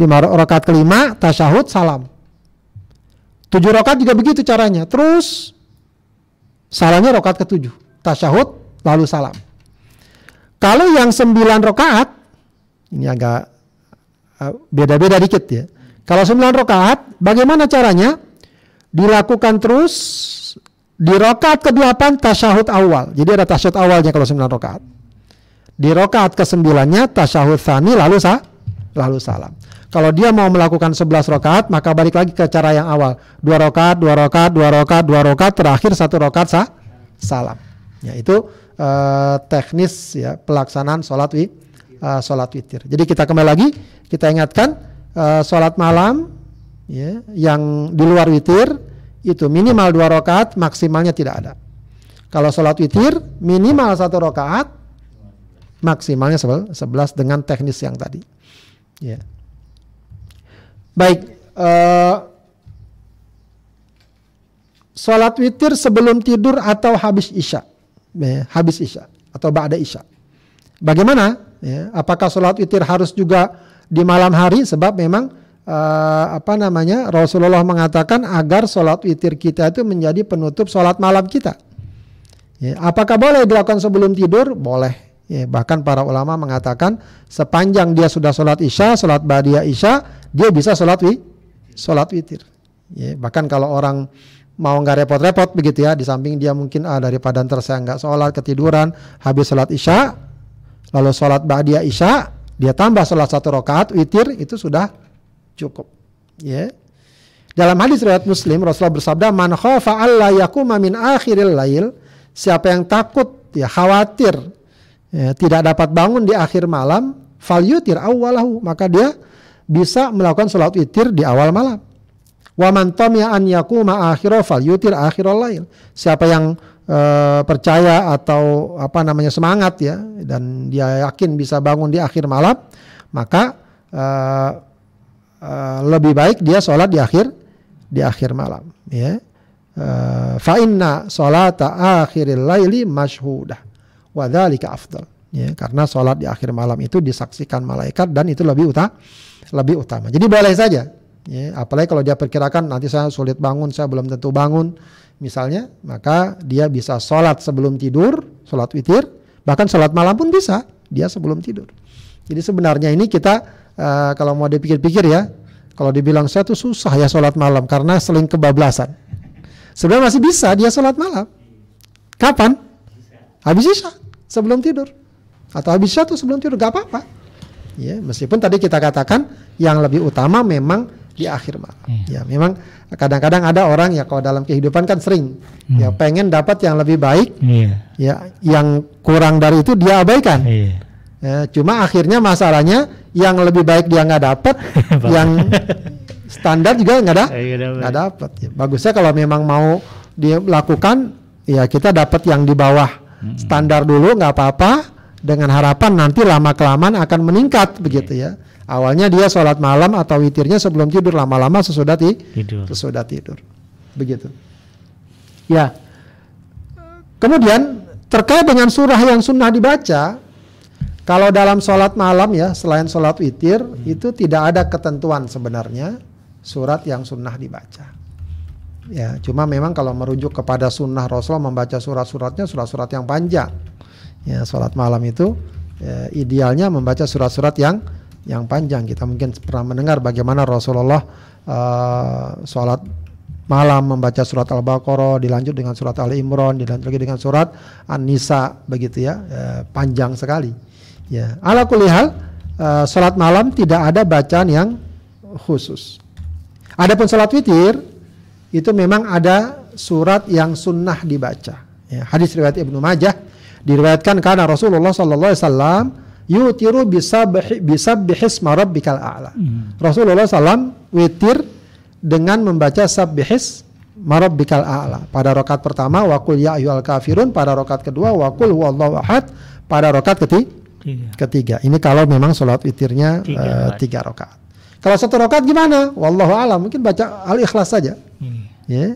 lima rakaat kelima tasyahud salam. Tujuh rakaat juga begitu caranya. Terus salamnya rakaat ketujuh, tasyahud lalu salam. Kalau yang sembilan rakaat ini agak uh, beda-beda dikit ya. Kalau 9 rakaat, bagaimana caranya? Dilakukan terus di rakaat ke-8 tasyahud awal. Jadi ada tasyahud awalnya kalau 9 rakaat. Di rakaat ke-9-nya tasyahud tsani lalu sah, lalu salam. Kalau dia mau melakukan 11 rakaat, maka balik lagi ke cara yang awal. Dua rakaat, dua rakaat, dua rakaat, dua rakaat, terakhir satu rakaat sah, salam. Ya, itu uh, teknis ya pelaksanaan sholat wi, uh, sholat witir. Jadi kita kembali lagi, kita ingatkan uh, sholat malam ya, yang di luar witir itu minimal dua rakaat, maksimalnya tidak ada. Kalau sholat witir minimal satu rakaat, maksimalnya sebelas dengan teknis yang tadi. Ya. Baik, uh, sholat witir sebelum tidur atau habis isya, ya, habis isya atau ba'da isya. Bagaimana? Ya, apakah sholat witir harus juga di malam hari? Sebab memang uh, apa namanya Rasulullah mengatakan agar sholat witir kita itu menjadi penutup sholat malam kita. Ya, apakah boleh dilakukan sebelum tidur? Boleh. Ya, bahkan para ulama mengatakan sepanjang dia sudah sholat isya, sholat badia isya, dia bisa sholat wi, sholat witir. Ya, bahkan kalau orang mau nggak repot-repot begitu ya, di samping dia mungkin ah daripada ntar saya nggak sholat ketiduran, habis sholat isya, lalu sholat ba'dia isya, dia tambah sholat satu rakaat witir itu sudah cukup. Ya. Dalam hadis riwayat Muslim Rasulullah bersabda, "Man khafa alla yakuma min akhiril lail", siapa yang takut ya khawatir ya, tidak dapat bangun di akhir malam, fal yutir awwalahu, maka dia bisa melakukan sholat witir di awal malam. Wa man tamiya an yakuma akhira fal yutir akhirul lail. Siapa yang uh, percaya atau apa namanya semangat ya dan dia yakin bisa bangun di akhir malam maka uh, uh, lebih baik dia sholat di akhir di akhir malam ya. Uh, fa inna sholata akhiril laili mashhudah wa dzalika afdal ya. Karena sholat di akhir malam itu disaksikan malaikat dan itu lebih utama lebih utama. Jadi boleh saja ya. Apalagi kalau dia perkirakan nanti saya sulit bangun saya belum tentu bangun misalnya, maka dia bisa sholat sebelum tidur, sholat witir, bahkan sholat malam pun bisa, dia sebelum tidur. Jadi sebenarnya ini kita uh, kalau mau dipikir-pikir ya, Kalau dibilang saya tuh susah ya sholat malam karena sering kebablasan. Sebenarnya masih bisa dia sholat malam. Kapan? Habis isya sebelum tidur. Atau habis isya tuh sebelum tidur gak apa-apa. Ya, meskipun tadi kita katakan yang lebih utama memang di akhir malam. Ya, memang kadang-kadang ada orang ya kalau dalam kehidupan kan sering hmm. ya pengen dapat yang lebih baik. Iya. Ya, yang kurang dari itu dia abaikan. Iya. Ya, cuma akhirnya masalahnya yang lebih baik dia nggak dapat, yang standar juga nggak ada, Iya, nggak dapat. Ya, bagusnya kalau memang mau dia lakukan, ya kita dapat yang di bawah standar dulu nggak apa-apa, dengan harapan nanti lama kelamaan akan meningkat begitu ya. Awalnya dia sholat malam atau witirnya sebelum tidur, lama-lama sesudah ti Tidur. sesudah tidur, begitu. Ya. Kemudian terkait dengan surah yang sunnah dibaca, kalau dalam sholat malam ya, selain sholat witir, itu tidak ada ketentuan sebenarnya surat yang sunnah dibaca. Ya, cuma memang kalau merujuk kepada sunnah Rasul membaca surat-suratnya surat-surat yang panjang. Ya, sholat malam itu ya, idealnya membaca surat-surat yang yang panjang. Kita mungkin pernah mendengar bagaimana Rasulullah uh, sholat malam membaca surat Al-Baqarah, dilanjut dengan surat Ali Imran, dilanjut lagi dengan surat An-Nisa begitu ya, eh, panjang sekali. Ya, ala kulli hal eh, salat malam tidak ada bacaan yang khusus. Adapun salat witir itu memang ada surat yang sunnah dibaca. Ya, hadis riwayat Ibnu Majah diriwayatkan karena Rasulullah sallallahu alaihi wasallam yutiru bisabhi bisabbihisma rabbikal a'la. Rasulullah sallam witir dengan membaca sabbihis marabbikal a'la. Pada rokat pertama wakul ya ayyuhal kafirun, pada rokat kedua wakul huwallahu ahad, pada rokat ketiga Tiga. ketiga. Ini kalau memang sholat witirnya Tiga rakaat. tiga rakaat. Kalau satu rakaat gimana? Wallahu alam. Mungkin baca al ikhlas saja. Iya. Ya.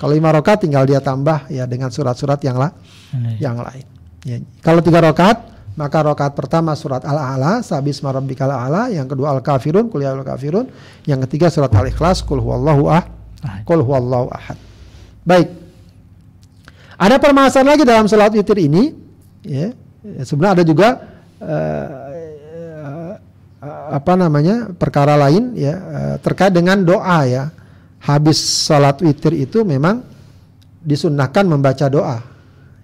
Kalau lima rakaat tinggal dia tambah ya dengan surat-surat yang la Nah, yang lain. Ya. Kalau tiga rakaat maka rakaat pertama surat al-a'la sabis marabbikal a'la, yang kedua al-kafirun kul ya kafirun, yang ketiga surat al-ikhlas kul huwallahu ah kul huwallahu ahad. Baik. Ada permasalahan lagi dalam salat witir ini ya. Sebenarnya ada juga eh, apa namanya? perkara lain ya eh, terkait dengan doa ya. Habis salat witir itu memang disunnahkan membaca doa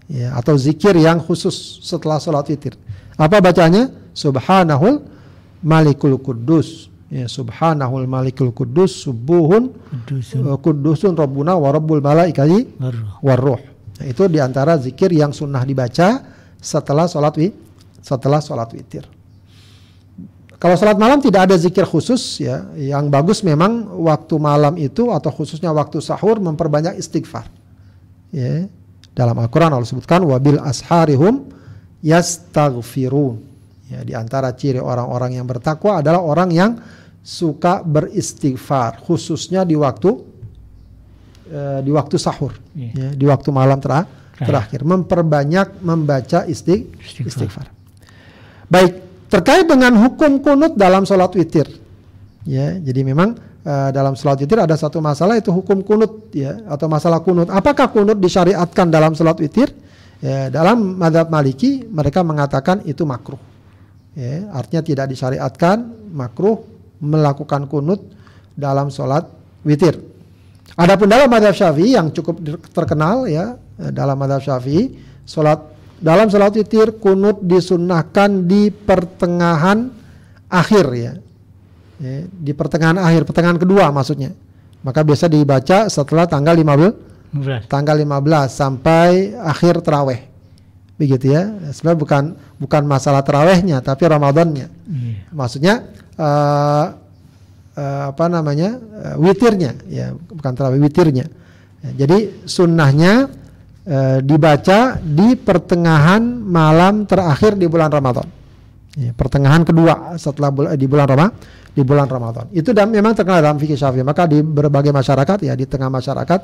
ya atau zikir yang khusus setelah sholat witir. Apa bacanya? Subhanahul Malikul Kudus. Ya, Subhanahul Malikul Kudus subuhun Kudusun uh, kudusun Rabbuna wa Rabbul Malaikati Waruh. warruh. Nah, itu di antara zikir yang sunnah dibaca setelah sholat wi setelah sholat witir. Kalau sholat malam tidak ada zikir khusus ya. Yang bagus memang waktu malam itu atau khususnya waktu sahur memperbanyak istighfar. Ya. Dalam Al-Quran Allah sebutkan wabil asharihum yastaghfirun. Ya, di antara ciri orang-orang yang bertakwa adalah orang yang suka beristighfar, khususnya di waktu eh, di waktu sahur, Iya. ya, di waktu malam tera- terakhir, memperbanyak membaca isti- Istighfar. istighfar. Baik, terkait dengan hukum kunut dalam sholat witir, ya, jadi memang eh, dalam sholat witir ada satu masalah itu hukum kunut, ya, atau masalah kunut. Apakah kunut disyariatkan dalam sholat witir? Ya, dalam madhab maliki mereka mengatakan itu makruh. Ya, artinya tidak disyariatkan makruh melakukan kunut dalam sholat witir. Adapun dalam madhab syafi'i yang cukup terkenal ya eh, dalam madhab syafi'i sholat dalam sholat witir kunut disunnahkan di pertengahan akhir ya. Ya, di pertengahan akhir pertengahan kedua maksudnya. Maka biasa dibaca setelah tanggal 15 Beras. tanggal 15 sampai akhir terawih. Begitu ya. Sebenarnya bukan bukan masalah terawihnya tapi Ramadannya. Iya. Maksudnya eh, eh, apa namanya? eh, witirnya ya, bukan terawih witirnya. Ya, jadi sunnahnya eh, dibaca di pertengahan malam terakhir di bulan Ramadan. Ya, pertengahan kedua setelah bul- di bulan Ramadan di bulan Ramadan. Itu dan memang terkenal dalam fikih Syafi'i. Maka di berbagai masyarakat ya di tengah masyarakat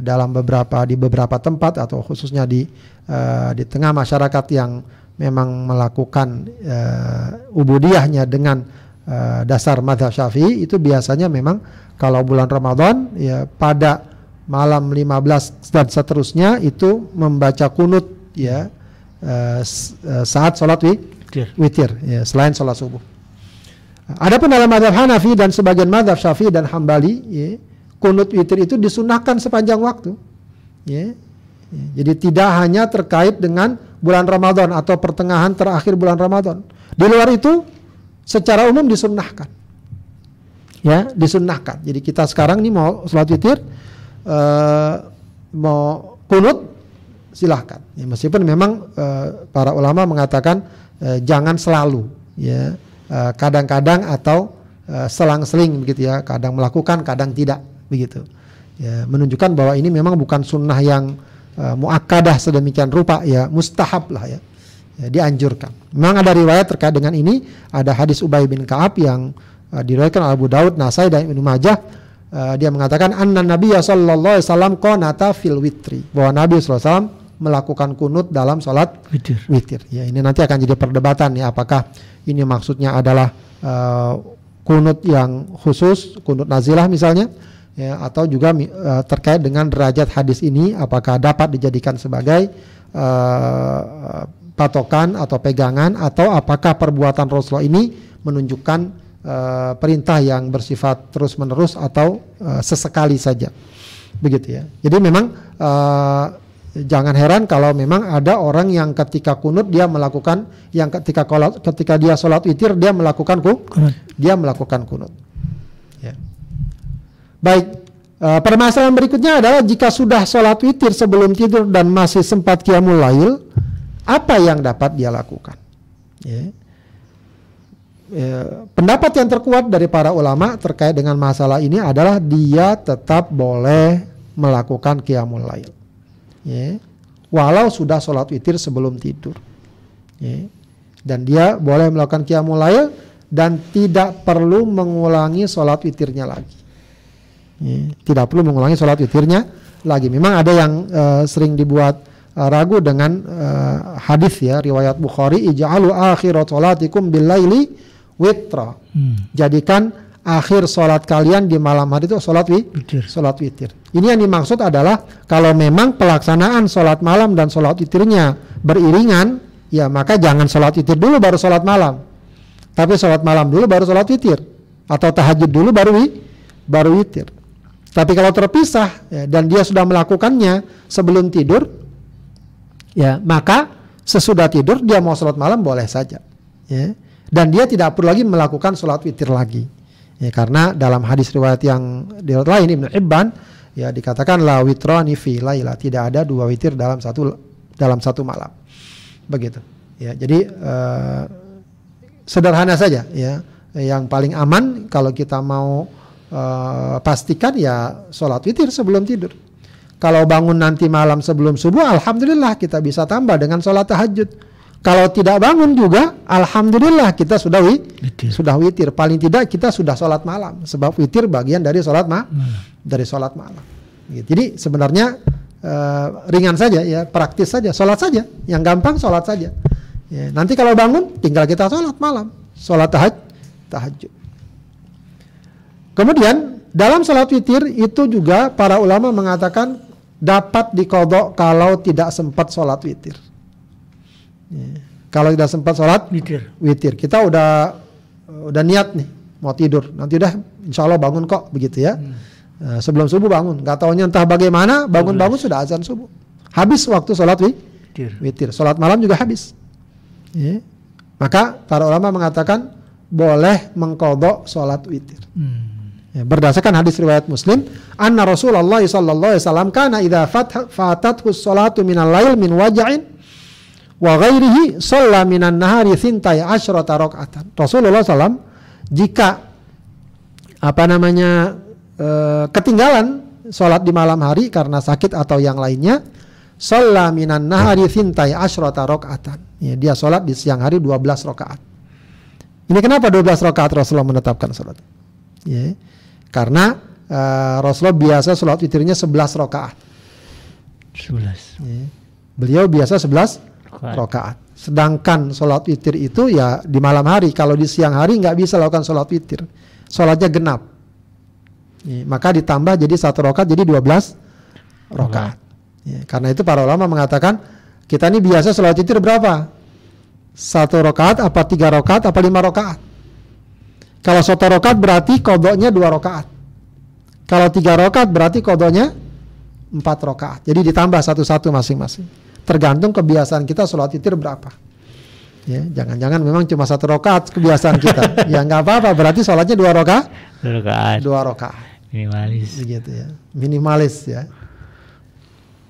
dalam beberapa di beberapa tempat atau khususnya di eh, di tengah masyarakat yang memang melakukan eh, ubudiyahnya dengan eh, dasar madhab Syafi'i itu biasanya memang kalau bulan Ramadan ya pada malam 15 dan seterusnya itu membaca kunut ya eh, saat sholat wi- Witir. witir ya selain sholat subuh. Adapun dalam madhab Hanafi dan sebagian madhab Syafi'i dan Hambali, ya, kunut witir itu disunahkan sepanjang waktu. Ya. Ya, jadi tidak hanya terkait dengan bulan Ramadan atau pertengahan terakhir bulan Ramadan. Di luar itu secara umum disunahkan. Ya, disunahkan. Jadi kita sekarang ini mau sholat witir, uh, mau kunut, silahkan. Ya, meskipun memang uh, para ulama mengatakan uh, jangan selalu, ya kadang-kadang atau uh, selang-seling begitu ya, kadang melakukan, kadang tidak begitu. Ya, menunjukkan bahwa ini memang bukan sunnah yang muakkadah sedemikian rupa ya, mustahab lah ya. ya. dianjurkan. Memang ada riwayat terkait dengan ini, ada hadis Ubay bin Ka'ab yang uh, diriwayatkan Abu Daud, Nasai dan Ibnu Majah uh, dia mengatakan anna Nabi sallallahu alaihi wasallam qanata fil witri bahwa Nabi sallallahu alaihi wasallam melakukan kunut dalam sholat witir. witir. Ya, ini nanti akan jadi perdebatan ya apakah ini maksudnya adalah uh, kunut yang khusus, kunut nazilah misalnya, ya, atau juga uh, terkait dengan derajat hadis ini apakah dapat dijadikan sebagai uh, patokan atau pegangan atau apakah perbuatan Rasulullah ini menunjukkan uh, perintah yang bersifat terus menerus atau uh, sesekali saja begitu ya. Jadi memang uh, jangan heran kalau memang ada orang yang ketika kunut dia melakukan yang ketika kolat, ketika dia sholat witir dia melakukan ku, kunut. dia melakukan kunut. Ya. Baik, uh, permasalahan berikutnya adalah jika sudah sholat witir sebelum tidur dan masih sempat kiamul lail, apa yang dapat dia lakukan? Ya. Ya, pendapat yang terkuat dari para ulama terkait dengan masalah ini adalah dia tetap boleh melakukan kiamul lail ya, walau sudah sholat witir sebelum tidur. Ya. Dan dia boleh melakukan qiyamul lail dan tidak perlu mengulangi sholat witirnya lagi. Ya. Tidak perlu mengulangi sholat witirnya lagi. Memang ada yang uh, sering dibuat uh, ragu dengan uh, hadis ya riwayat Bukhari ij'alu akhirat sholatikum bil witra. Hmm. Jadikan akhir sholat kalian di malam hari itu sholat witir. Sholat witir. Ini yang dimaksud adalah kalau memang pelaksanaan sholat malam dan sholat witirnya beriringan, ya maka jangan sholat witir dulu baru sholat malam. Tapi sholat malam dulu baru sholat witir. Atau tahajud dulu baru wi, baru witir. Tapi kalau terpisah ya, dan dia sudah melakukannya sebelum tidur, ya maka sesudah tidur dia mau sholat malam boleh saja. Ya. Dan dia tidak perlu lagi melakukan sholat witir lagi. Ya, karena dalam hadis riwayat yang di lain Ibnu Ibban ya dikatakan la witrani fi laila, tidak ada dua witir dalam satu dalam satu malam. Begitu. Ya, jadi uh, sederhana saja ya. Yang paling aman kalau kita mau uh, pastikan ya sholat witir sebelum tidur. Kalau bangun nanti malam sebelum subuh, alhamdulillah kita bisa tambah dengan sholat tahajud kalau tidak bangun juga, alhamdulillah kita sudah wi witir. sudah witir. Paling tidak kita sudah sholat malam, sebab witir bagian dari sholat ma hmm. dari sholat malam. Gitu. Jadi sebenarnya uh, ringan saja ya, praktis saja, sholat saja. Yang gampang sholat saja. Ya, nanti kalau bangun, tinggal kita sholat malam, sholat tahaj tahajud. Kemudian dalam sholat witir itu juga para ulama mengatakan dapat dikodok kalau tidak sempat sholat witir. Ya. Kalau tidak sempat sholat, witir. Witir. Kita udah udah niat nih mau tidur. Nanti udah insya Allah bangun kok begitu ya. Hmm. Nah, sebelum subuh bangun. Gak tahunya entah bagaimana bangun-bangun sudah azan subuh. Habis waktu sholat wi witir. witir. Sholat malam juga habis. Ya. Maka para ulama mengatakan boleh mengkodok sholat witir. Hmm. Ya, berdasarkan hadis riwayat Muslim, anna Rasulullah sallallahu alaihi wasallam kana idza fatathu sholatu minal lail min waja'in wa ghairihi shalla minan nahari thintai asyrata rakaatan. Rasulullah SAW jika apa namanya e, ketinggalan sholat di malam hari karena sakit atau yang lainnya, shalla minan nahari thintai asyrata rakaatan. Ya, dia sholat di siang hari 12 rakaat. Ini kenapa 12 rakaat Rasulullah menetapkan sholat? Ya, karena e, Rasulullah biasa sholat witirnya 11 rakaat. 11. Ya. Beliau biasa 11 rokaat. Sedangkan sholat witir itu ya di malam hari. Kalau di siang hari nggak bisa lakukan sholat witir. Sholatnya genap. Ya, maka ditambah jadi satu rokaat jadi 12 rokaat. Ya, karena itu para ulama mengatakan kita ini biasa sholat witir berapa? Satu rokaat, apa tiga rokaat, apa lima rokaat? Kalau satu rokat berarti kodoknya dua rokaat. Kalau tiga rokat berarti kodoknya empat rokaat. Jadi ditambah satu-satu masing-masing. Tergantung kebiasaan kita sholat witir berapa. Ya, jangan-jangan memang cuma satu rokaat kebiasaan kita. ya nggak apa-apa. Berarti sholatnya dua rokaat. Dua rokaat. Dua rokaat. Minimalis. Begitu ya. Minimalis ya.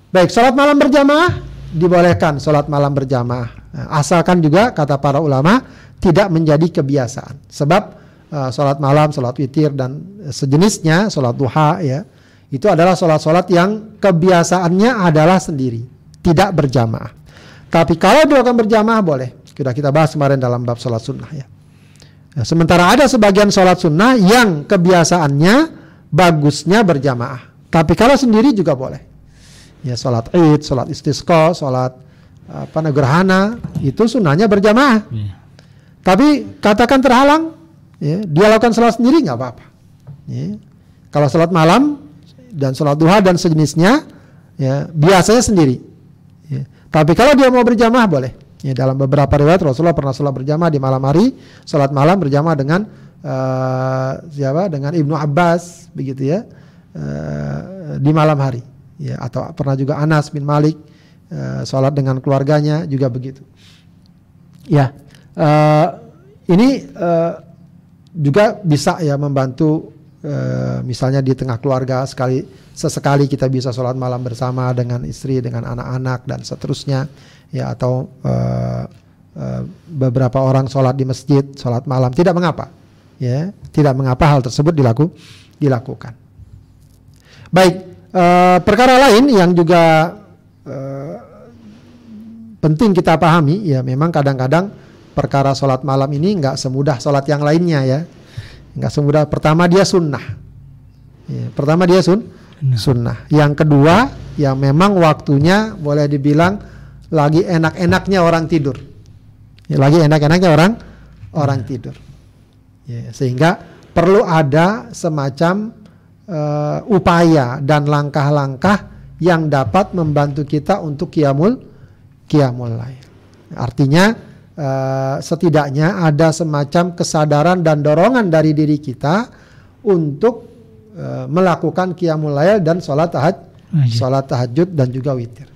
Baik, sholat malam berjamaah dibolehkan sholat malam berjamaah. Nah, asalkan juga kata para ulama tidak menjadi kebiasaan. Sebab uh, sholat malam, sholat witir dan sejenisnya, sholat duha ya, itu adalah sholat-sholat yang kebiasaannya adalah sendiri, tidak berjamaah. Tapi kalau dilakukan berjamaah boleh. Sudah kita bahas kemarin dalam bab sholat sunnah ya. Nah, sementara ada sebagian sholat sunnah yang kebiasaannya bagusnya berjamaah. Tapi kalau sendiri juga boleh ya sholat id, sholat istisqa, sholat apa gerhana itu sunnahnya berjamaah. Yeah. Tapi katakan terhalang, ya, dia lakukan sholat sendiri nggak apa-apa. Ya. Kalau sholat malam dan sholat duha dan sejenisnya, ya biasanya sendiri. Tapi kalau dia mau berjamaah boleh. Ya, dalam beberapa riwayat Rasulullah pernah sholat berjamaah di malam hari, sholat malam berjamaah dengan uh, siapa? Dengan Ibnu Abbas, begitu ya, uh, di malam hari ya atau pernah juga Anas bin Malik uh, sholat dengan keluarganya juga begitu ya uh, ini uh, juga bisa ya membantu uh, misalnya di tengah keluarga sekali sesekali kita bisa sholat malam bersama dengan istri dengan anak-anak dan seterusnya. Ya atau uh, uh, beberapa orang sholat di masjid sholat malam. Tidak mengapa ya. Tidak mengapa hal tersebut dilaku dilakukan. Baik perkara lain yang juga penting kita pahami ya memang kadang-kadang perkara sholat malam ini nggak semudah sholat yang lainnya ya nggak semudah. Pertama dia sunnah. Ya, pertama dia sun sunnah. Yang kedua yang memang waktunya boleh dibilang lagi enak-enaknya orang tidur. Ya, lagi enak-enaknya orang orang tidur. Ya, sehingga perlu ada semacam uh, upaya dan langkah-langkah yang dapat membantu kita untuk kiamul kiamul lain. Artinya uh, setidaknya ada semacam kesadaran dan dorongan dari diri kita untuk uh, melakukan kiamul lail dan sholat tahaj, sholat tahajud dan juga witir.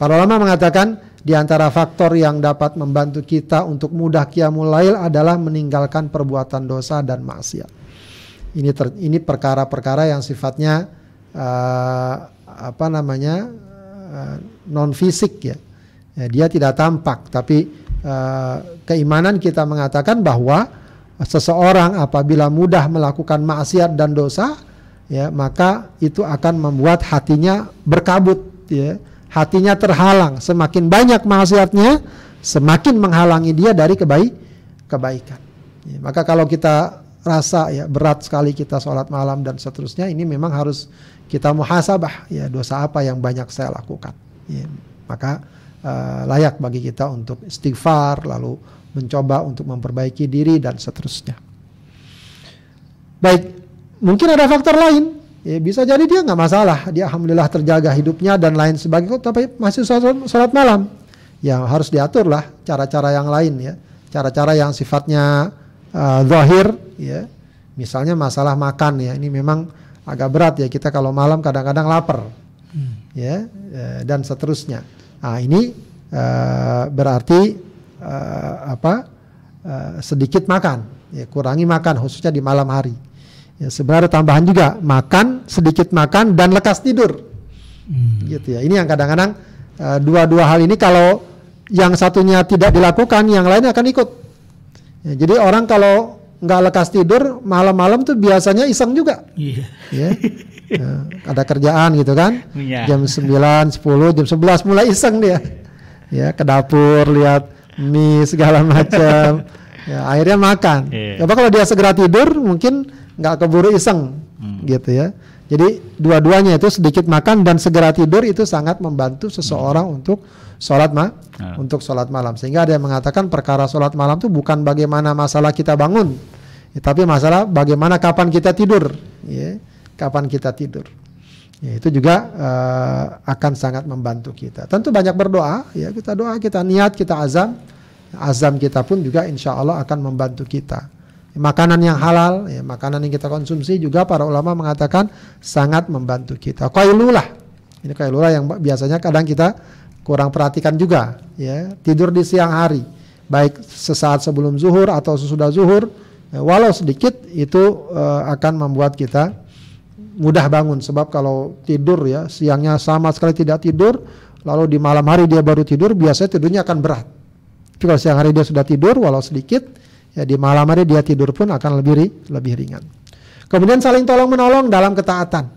Para ulama mengatakan di antara faktor yang dapat membantu kita untuk mudah kiamul lail adalah meninggalkan perbuatan dosa dan maksiat. Ini ter, ini perkara-perkara yang sifatnya uh, apa namanya uh, non fisik ya. Ya. Dia tidak tampak, tapi uh, keimanan kita mengatakan bahwa seseorang apabila mudah melakukan maksiat dan dosa, ya maka itu akan membuat hatinya berkabut, ya. Hatinya terhalang. Semakin banyak maksiatnya, semakin menghalangi dia dari kebaik kebaikan. Ya, maka kalau kita rasa ya berat sekali kita sholat malam dan seterusnya ini memang harus kita muhasabah ya dosa apa yang banyak saya lakukan ya, maka uh, layak bagi kita untuk istighfar lalu mencoba untuk memperbaiki diri dan seterusnya. Baik mungkin ada faktor lain. Ya bisa jadi dia nggak masalah. Dia alhamdulillah terjaga hidupnya dan lain sebagainya tapi masih sholat, sholat malam. Ya harus diatur lah cara-cara yang lain ya. Cara-cara yang sifatnya uh, zahir ya. Misalnya masalah makan ya. Ini memang agak berat ya. Kita kalau malam kadang-kadang lapar hmm. ya uh, dan seterusnya nah ini uh, berarti uh, apa uh, sedikit makan ya kurangi makan khususnya di malam hari ya sebenarnya tambahan juga makan sedikit makan dan lekas tidur hmm. gitu ya ini yang kadang-kadang uh, dua-dua hal ini kalau yang satunya tidak dilakukan yang lain akan ikut Ya, jadi orang kalau nggak lekas tidur malam-malam tuh biasanya iseng juga. Iya. Yeah. Ya. ada kerjaan gitu kan. Yeah. Jam 9, 10, jam 11 mulai iseng dia. Ya, ke dapur lihat mie segala macam. ya, akhirnya makan. Yeah. Coba kalau dia segera tidur mungkin nggak keburu iseng hmm. gitu ya. Jadi dua-duanya itu sedikit makan dan segera tidur itu sangat membantu seseorang hmm. untuk sholat ma nah. untuk sholat malam. Sehingga ada yang mengatakan perkara sholat malam itu bukan bagaimana masalah kita bangun, ya, tapi masalah bagaimana kapan kita tidur, ya, kapan kita tidur. Ya, itu juga uh, akan sangat membantu kita. Tentu banyak berdoa, ya kita doa, kita niat, kita azam, azam kita pun juga insya Allah akan membantu kita makanan yang halal, ya, makanan yang kita konsumsi juga para ulama mengatakan sangat membantu kita. Qailulah. Ini qailulah yang biasanya kadang kita kurang perhatikan juga, ya. Tidur di siang hari, baik sesaat sebelum zuhur atau sesudah zuhur, ya, walau sedikit itu uh, akan membuat kita mudah bangun sebab kalau tidur ya siangnya sama sekali tidak tidur, lalu di malam hari dia baru tidur, biasanya tidurnya akan berat. Tapi kalau siang hari dia sudah tidur walau sedikit, ya di malam hari dia tidur pun akan lebih lebih ringan. Kemudian saling tolong menolong dalam ketaatan.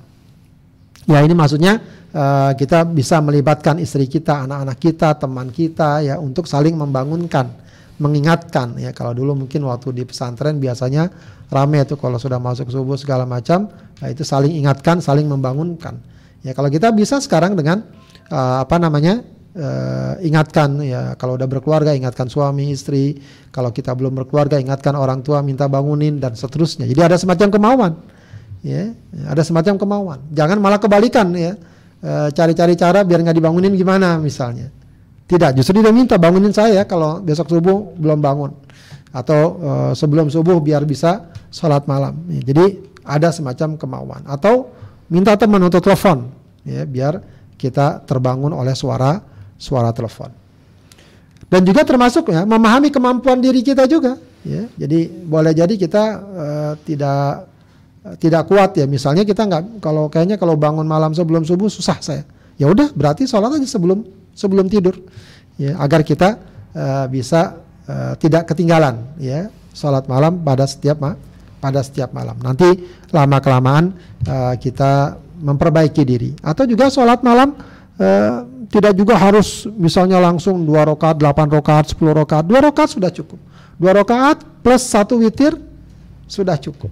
Ya ini maksudnya uh, kita bisa melibatkan istri kita, anak-anak kita, teman kita ya untuk saling membangunkan, mengingatkan ya kalau dulu mungkin waktu di pesantren biasanya rame itu kalau sudah masuk subuh segala macam, ya itu saling ingatkan, saling membangunkan. Ya kalau kita bisa sekarang dengan uh, apa namanya uh, ingatkan ya kalau udah berkeluarga ingatkan suami istri. Kalau kita belum berkeluarga ingatkan orang tua minta bangunin dan seterusnya. Jadi ada semacam kemauan ya ada semacam kemauan. Jangan malah kebalikan ya uh, cari-cari cara biar nggak dibangunin gimana misalnya. Tidak justru dia minta bangunin saya kalau besok subuh belum bangun. Atau uh, sebelum subuh biar bisa sholat malam ya, jadi ada semacam kemauan atau minta teman untuk telepon ya biar kita terbangun oleh suara suara telepon. Dan juga termasuk ya memahami kemampuan diri kita juga ya. Jadi boleh jadi kita uh, tidak uh, tidak kuat ya. Misalnya kita nggak kalau kayaknya kalau bangun malam sebelum subuh susah saya. Ya udah berarti sholat aja sebelum sebelum tidur ya agar kita uh, bisa uh, tidak ketinggalan ya sholat malam pada setiap ma pada setiap malam. Nanti lama kelamaan uh, kita memperbaiki diri atau juga sholat malam uh, tidak juga harus misalnya langsung dua rakaat, delapan rakaat, sepuluh rakaat. Dua rakaat sudah cukup. Dua rakaat plus satu witir sudah cukup.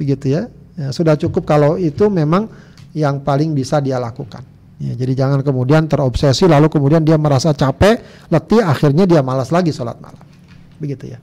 Begitu ya. ya. Sudah cukup kalau itu memang yang paling bisa dia lakukan. Ya, jadi jangan kemudian terobsesi lalu kemudian dia merasa capek, letih, akhirnya dia malas lagi sholat malam. Begitu ya.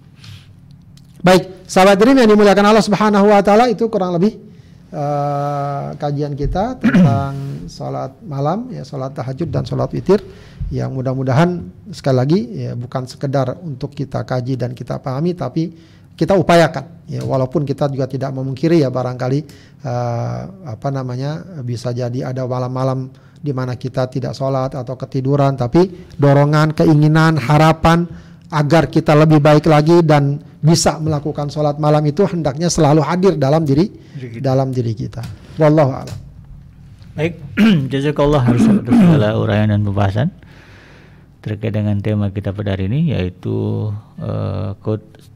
Baik, sahabat dream yang dimuliakan Allah Subhanahu wa taala itu kurang lebih uh, kajian kita tentang sholat malam, ya sholat tahajud dan sholat witir. Yang mudah-mudahan sekali lagi ya bukan sekedar untuk kita kaji dan kita pahami, tapi kita upayakan. Ya walaupun kita juga tidak memungkiri ya barangkali uh, apa namanya bisa jadi ada malam-malam di mana kita tidak sholat atau ketiduran tapi dorongan keinginan harapan agar kita lebih baik lagi dan bisa melakukan sholat malam itu hendaknya selalu hadir dalam diri, diri dalam diri kita. Wallahu a'lam. Baik, jazakallah harus atas segala uraian dan pembahasan terkait dengan tema kita pada hari ini yaitu uh,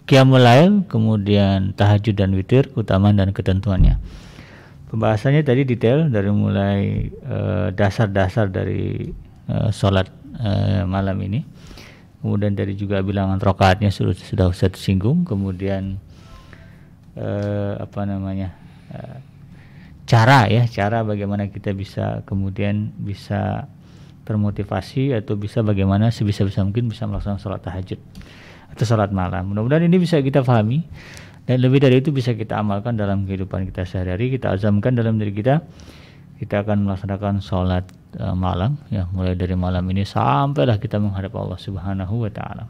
Qiyamul Lail, kemudian tahajud dan witir, keutamaan dan ketentuannya. Pembahasannya tadi detail dari mulai eh, dasar-dasar uh, dari uh, sholat uh, malam ini kemudian dari juga bilangan rokaatnya sudah sudah saya tersinggung kemudian eh, apa namanya eh, cara ya cara bagaimana kita bisa kemudian bisa termotivasi atau bisa bagaimana sebisa-bisa mungkin bisa melaksanakan sholat tahajud atau sholat malam. Mudah-mudahan ini bisa kita pahami dan lebih dari itu bisa kita amalkan dalam kehidupan kita sehari-hari kita azamkan dalam diri kita kita akan melaksanakan sholat uh, malam ya mulai dari malam ini sampailah kita menghadap Allah Subhanahu wa taala.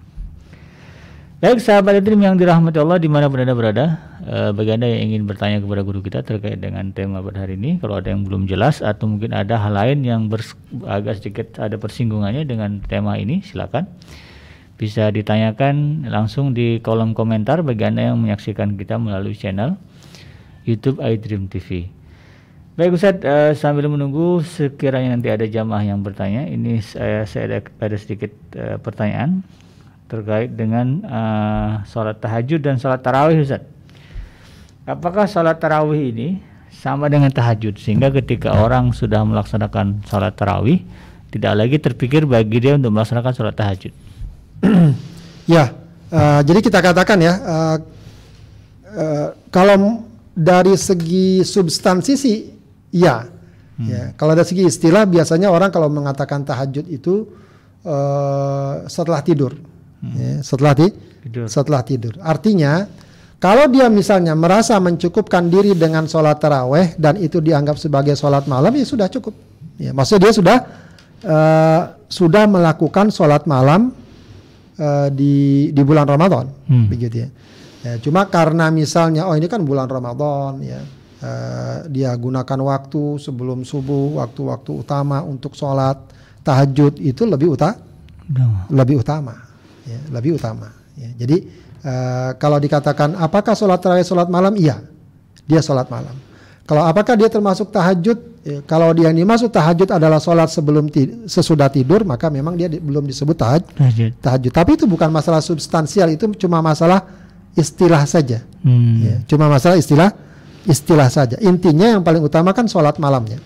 Baik sahabat Edrim yang dirahmati Allah mana berada berada uh, bagi Anda yang ingin bertanya kepada guru kita terkait dengan tema pada hari ini kalau ada yang belum jelas atau mungkin ada hal lain yang agak sedikit ada persinggungannya dengan tema ini silakan bisa ditanyakan langsung di kolom komentar bagi Anda yang menyaksikan kita melalui channel YouTube iDream TV. Baik Ustaz, uh, sambil menunggu sekiranya nanti ada jamaah yang bertanya, ini saya, saya ada, ada sedikit uh, pertanyaan terkait dengan uh, sholat tahajud dan sholat tarawih Ustaz. Apakah sholat tarawih ini sama dengan tahajud sehingga ketika orang sudah melaksanakan sholat tarawih tidak lagi terpikir bagi dia untuk melaksanakan sholat tahajud? ya, uh, jadi kita katakan ya, uh, uh, kalau dari segi substansi sih Iya. Hmm. Ya, kalau dari segi istilah biasanya orang kalau mengatakan tahajud itu uh, setelah tidur. Hmm. Ya, setelah ti tidur. setelah tidur. Artinya kalau dia misalnya merasa mencukupkan diri dengan sholat taraweh dan itu dianggap sebagai sholat malam ya sudah cukup. Ya, maksudnya dia sudah uh, sudah melakukan sholat malam uh, di di bulan Ramadan, hmm. begitu ya. Ya, cuma karena misalnya oh ini kan bulan Ramadan ya. Eh, dia gunakan waktu sebelum subuh, waktu-waktu utama untuk sholat tahajud itu lebih utama, lebih utama, ya, lebih utama. Ya, jadi eh, kalau dikatakan apakah sholat tarawih sholat malam, iya, dia sholat malam. Kalau apakah dia termasuk tahajud? Ya, kalau dia yang dimaksud tahajud adalah sholat sebelum ti- sesudah tidur, maka memang dia di- belum disebut tahajud. Tahajud. tahajud. Tapi itu bukan masalah substansial, itu cuma masalah istilah saja. Hmm. Ya, cuma masalah istilah istilah saja. Intinya yang paling utama kan sholat malamnya.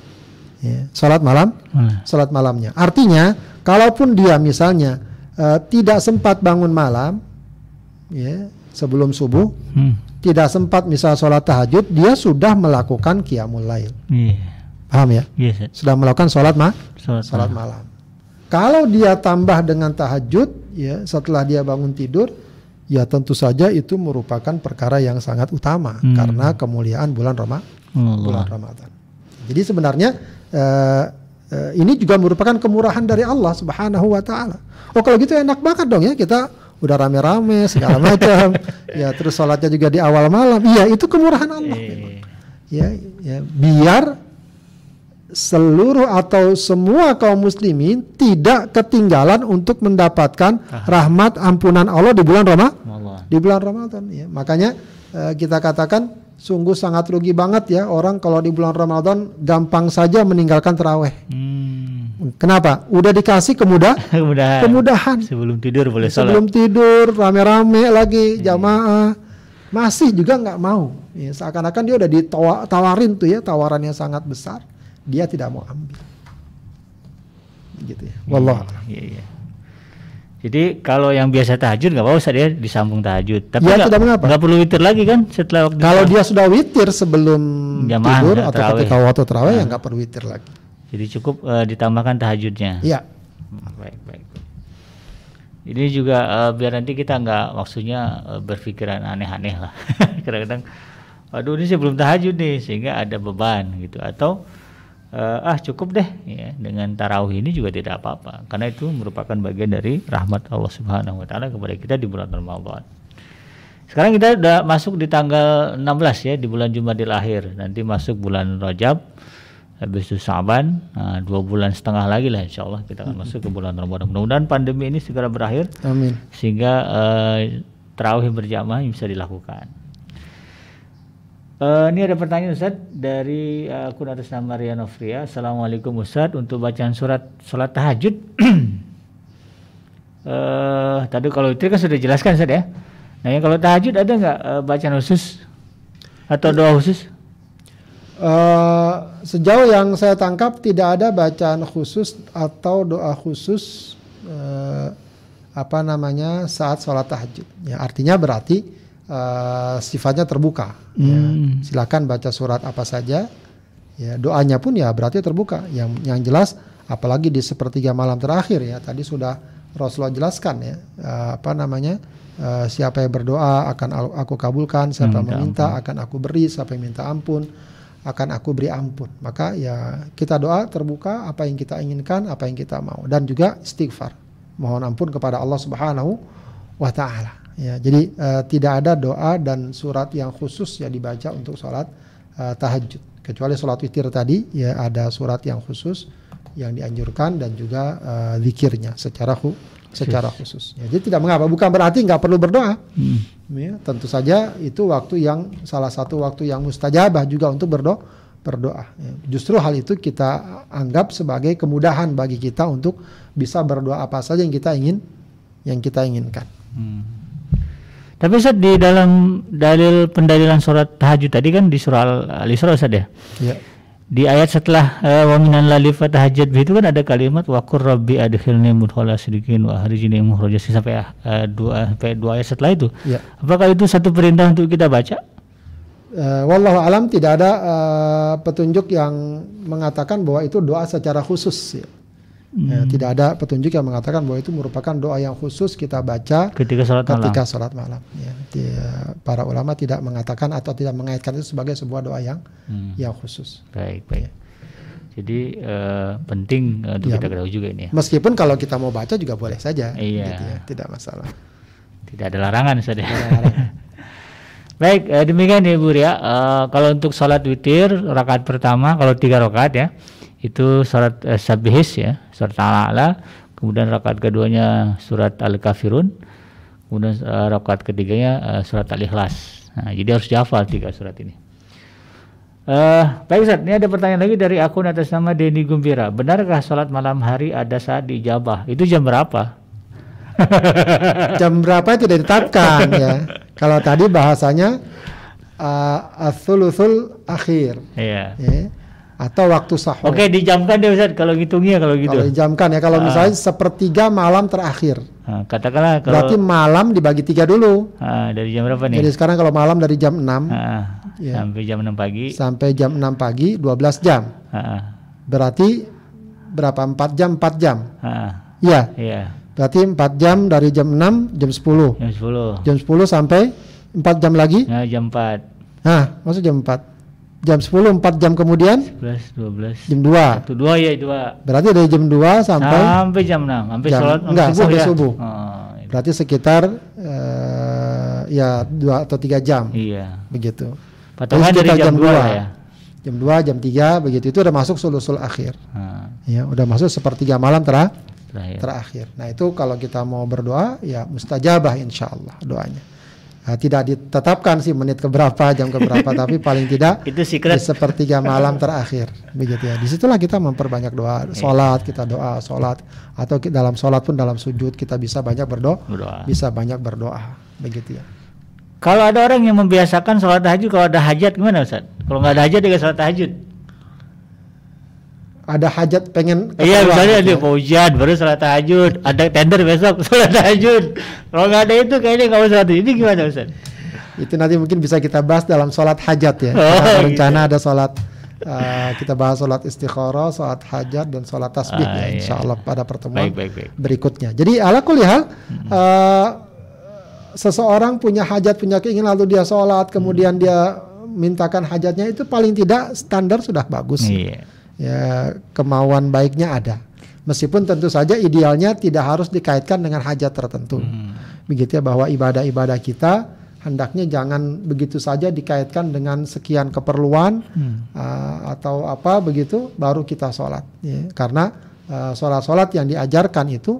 Ya, sholat malam, sholat malamnya. Artinya, kalaupun dia misalnya eh, tidak sempat bangun malam, ya sebelum subuh, Hmm. tidak sempat misal sholat tahajud, dia sudah melakukan qiyamul lail. Iya. Paham ya? Iya, Ustaz. Sudah melakukan sholat ma Salat. salat malam. Kalau dia tambah dengan tahajud, ya setelah dia bangun tidur, ya tentu saja itu merupakan perkara yang sangat utama Hmm. karena kemuliaan bulan Roma, bulan Allah. Ramadan. Jadi sebenarnya eh, eh, ini juga merupakan kemurahan dari Allah Subhanahu Wa Taala. Oh kalau gitu enak banget dong ya kita udah rame-rame segala macam, ya terus sholatnya juga di awal malam. Iya itu kemurahan Allah. memang. Eh, Ya, ya biar seluruh atau semua kaum muslimin tidak ketinggalan untuk mendapatkan rahmat ampunan Allah di bulan Roma Allah. di bulan Ramadan ya. Makanya eh, kita katakan sungguh sangat rugi banget ya orang kalau di bulan Ramadan gampang saja meninggalkan terawih. Hmm. Kenapa? Udah dikasih kemudah Kemudahan. kemudahan. Sebelum tidur boleh sholat. Sebelum tidur rame-rame lagi jamaah masih juga nggak mau. Ya, seakan-akan dia udah ditawarin tuh ya tawaran yang sangat besar, dia tidak mau ambil. Gitu ya. Wallah. Iya, iya. Jadi kalau yang biasa tahajud nggak apa-apa Ustaz ya disambung tahajud. Tapi Ya, nggak tidak mengapa. nggak perlu witir lagi kan setelah waktu Kalau dia sudah witir sebelum Jamaah, tidur atau terawih. ketika waktu terawih ya nggak perlu witir lagi. Jadi cukup eh, ditambahkan tahajudnya. Iya. Hmm, Baik, baik. Ini juga eh, biar nanti kita nggak maksudnya eh, berpikiran aneh-aneh lah. Kadang-kadang, waduh ini saya belum tahajud nih sehingga ada beban gitu. Atau eh, ah cukup deh ya dengan tarawih ini juga tidak apa-apa karena itu merupakan bagian dari rahmat Allah Subhanahu Wa Taala kepada kita di bulan Ramadan. Sekarang kita udah masuk di tanggal 16 ya di bulan Jumadil akhir. Nanti masuk bulan Rajab, habis itu Sa'ban, nah, dua bulan setengah lagi lah Insya Allah kita akan masuk ke bulan Ramadan. Mudah-mudahan pandemi ini segera berakhir Amin. sehingga eh, terawih berjamaah bisa dilakukan. Eh, ini ada pertanyaan Ustaz dari eh, akun atas nama Rian Ofria. Assalamualaikum Ustaz untuk bacaan surat sholat tahajud. eh tadi kalau itu kan sudah jelaskan Ustaz ya. Nah yang kalau tahajud ada nggak eh, bacaan khusus atau doa khusus? Eh, sejauh yang saya tangkap tidak ada bacaan khusus atau doa khusus eh, apa namanya saat sholat tahajud. Ya artinya berarti eh, sifatnya terbuka. Ya. Hmm. Silakan baca surat apa saja. Ya doanya pun ya berarti terbuka. Yang yang jelas apalagi di sepertiga malam terakhir ya tadi sudah Rasulullah jelaskan ya eh, apa namanya eh, siapa yang berdoa akan aku kabulkan, siapa yang meminta akan aku beri, siapa yang minta ampun akan aku beri ampun. Maka ya kita doa terbuka apa yang kita inginkan, apa yang kita mau dan juga istighfar. Mohon ampun kepada Allah Subhanahu wa taala. Ya, jadi eh, tidak ada doa dan surat yang khusus ya dibaca untuk sholat eh, tahajud. Kecuali sholat witir tadi ya ada surat yang khusus yang dianjurkan dan juga eh, zikirnya secara khu- secara khusus. Ya, jadi tidak mengapa, bukan berarti nggak perlu berdoa. Hmm. Ya, tentu saja itu waktu yang salah satu waktu yang mustajabah juga untuk berdoa. Berdoa. Ya, Justru hal itu kita anggap sebagai kemudahan bagi kita untuk bisa berdoa apa saja yang kita ingin, yang kita inginkan. Hmm. Tapi Ustaz di dalam dalil pendalilan surat tahajud tadi kan di surah Al- Al-Isra Ustaz ya. Ya, Di ayat setelah eh, wa minan lali fatahajjat bi itu kan ada kalimat wa qur rabbi adkhilni mudkhala sidiqin wa akhrijni mukhraja sidqin sampai eh, dua sampai dua ayat setelah itu. ya. Apakah itu satu perintah untuk kita baca? Eh, wallahu alam tidak ada eh, petunjuk yang mengatakan bahwa itu doa secara khusus. Ya. Ya, tidak ada petunjuk yang mengatakan bahwa itu merupakan doa yang khusus kita baca Ketika sholat malam. ketika sholat malam. Ya, dia- para ulama tidak mengatakan atau tidak mengaitkan itu sebagai sebuah doa yang Hmm. yang khusus. Baik, baik. Jadi eh, penting eh, untuk Ya. kita ketahui juga ini ya. Meskipun kalau kita mau baca juga boleh saja, Iya. gitu ya, tidak masalah. Tidak ada larangan Ustaz ya. Baik, eh, demikian ya Bu ya. Eh, kalau untuk sholat witir rakaat pertama kalau tiga rakaat ya itu surat eh, sabihis ya, surat al-a'la. Kemudian rakaat keduanya surat al-kafirun. Kemudian eh, rakaat ketiganya eh, surat al-ikhlas. Nah, jadi harus dihafal tiga surat ini. Eh, baik Ustaz, ini ada pertanyaan lagi dari akun atas nama Denny Gumbira. Benarkah sholat malam hari ada saat dijabah? Itu jam berapa? Jam berapa itu tidak ditetapkan ya. Kalau tadi bahasanya uh, akhir Iya. ya. Atau waktu sahur. Oke, dijamkan deh Ustaz kalau ngitungnya kalau gitu. Kalau dijamkan ya, kalau Ah. misalnya sepertiga malam terakhir, Nah, katakanlah kalau berarti malam dibagi tiga dulu. ah, dari jam berapa nih? Jadi sekarang kalau malam dari jam 6 Ah, Ya. sampai jam 6 pagi. sampai jam 6 pagi 12 jam. Ah, Berarti berapa? 4 jam, 4 jam. ah, Iya, iya, berarti 4 jam dari jam 6 jam 10. jam 10. Jam 10 sampai 4 jam lagi. Nah, jam 4, Nah, maksud jam 4. Jam 10 4 jam kemudian 11, 12. jam 2. Satu dua ya, dua. Berarti dari jam 2 sampai Sampai jam 6, sampai Jam- sholat enggak, subuh sampai ya. subuh. Oh, itu. berarti sekitar eh, ya 2 atau 3 jam Iya. begitu. Patokan dari jam, jam 2 dua. lah ya. Jam 2, jam 3 begitu itu udah masuk sulusul akhir. Ah, Ya, udah masuk sepertiga malam tera terakhir. terakhir. Nah, itu kalau kita mau berdoa ya mustajabah insya Allah doanya. Nah, tidak ditetapkan sih menit keberapa, jam keberapa, tapi paling tidak Itu di secret. sepertiga malam terakhir, begitu ya. Di situlah kita memperbanyak doa, sholat kita doa, sholat atau dalam sholat pun dalam sujud kita bisa banyak berdoa, Berdoa. bisa banyak berdoa, begitu ya. Kalau ada orang yang membiasakan sholat tahajud kalau ada hajat gimana Ustaz? Kalau nggak ada hajat dia sholat tahajud. Ada hajat pengen Iya misalnya gitu dia mau ujian baru sholat tahajud, ada tender besok sholat tahajud. Kalau nggak ada itu kayaknya nggak usah. Ini gimana Ustaz? Itu nanti mungkin bisa kita bahas dalam sholat hajat ya. Oh, Kita gitu. rencana ada sholat uh, kita bahas sholat istikharah, sholat hajat dan sholat tasbih Ah, ya, iya. insya Allah pada pertemuan Baik baik baik. berikutnya. Jadi ala kulli hal uh, seseorang punya hajat, punya keinginan lalu dia sholat, kemudian dia mintakan hajatnya itu paling tidak standar sudah bagus. Iya. Ya kemauan baiknya ada. Meskipun tentu saja idealnya tidak harus dikaitkan dengan hajat tertentu. Hmm. Begitu ya bahwa ibadah-ibadah kita hendaknya jangan begitu saja dikaitkan dengan sekian keperluan Hmm. uh, atau apa begitu baru kita sholat. ya. Karena uh, sholat-sholat yang diajarkan itu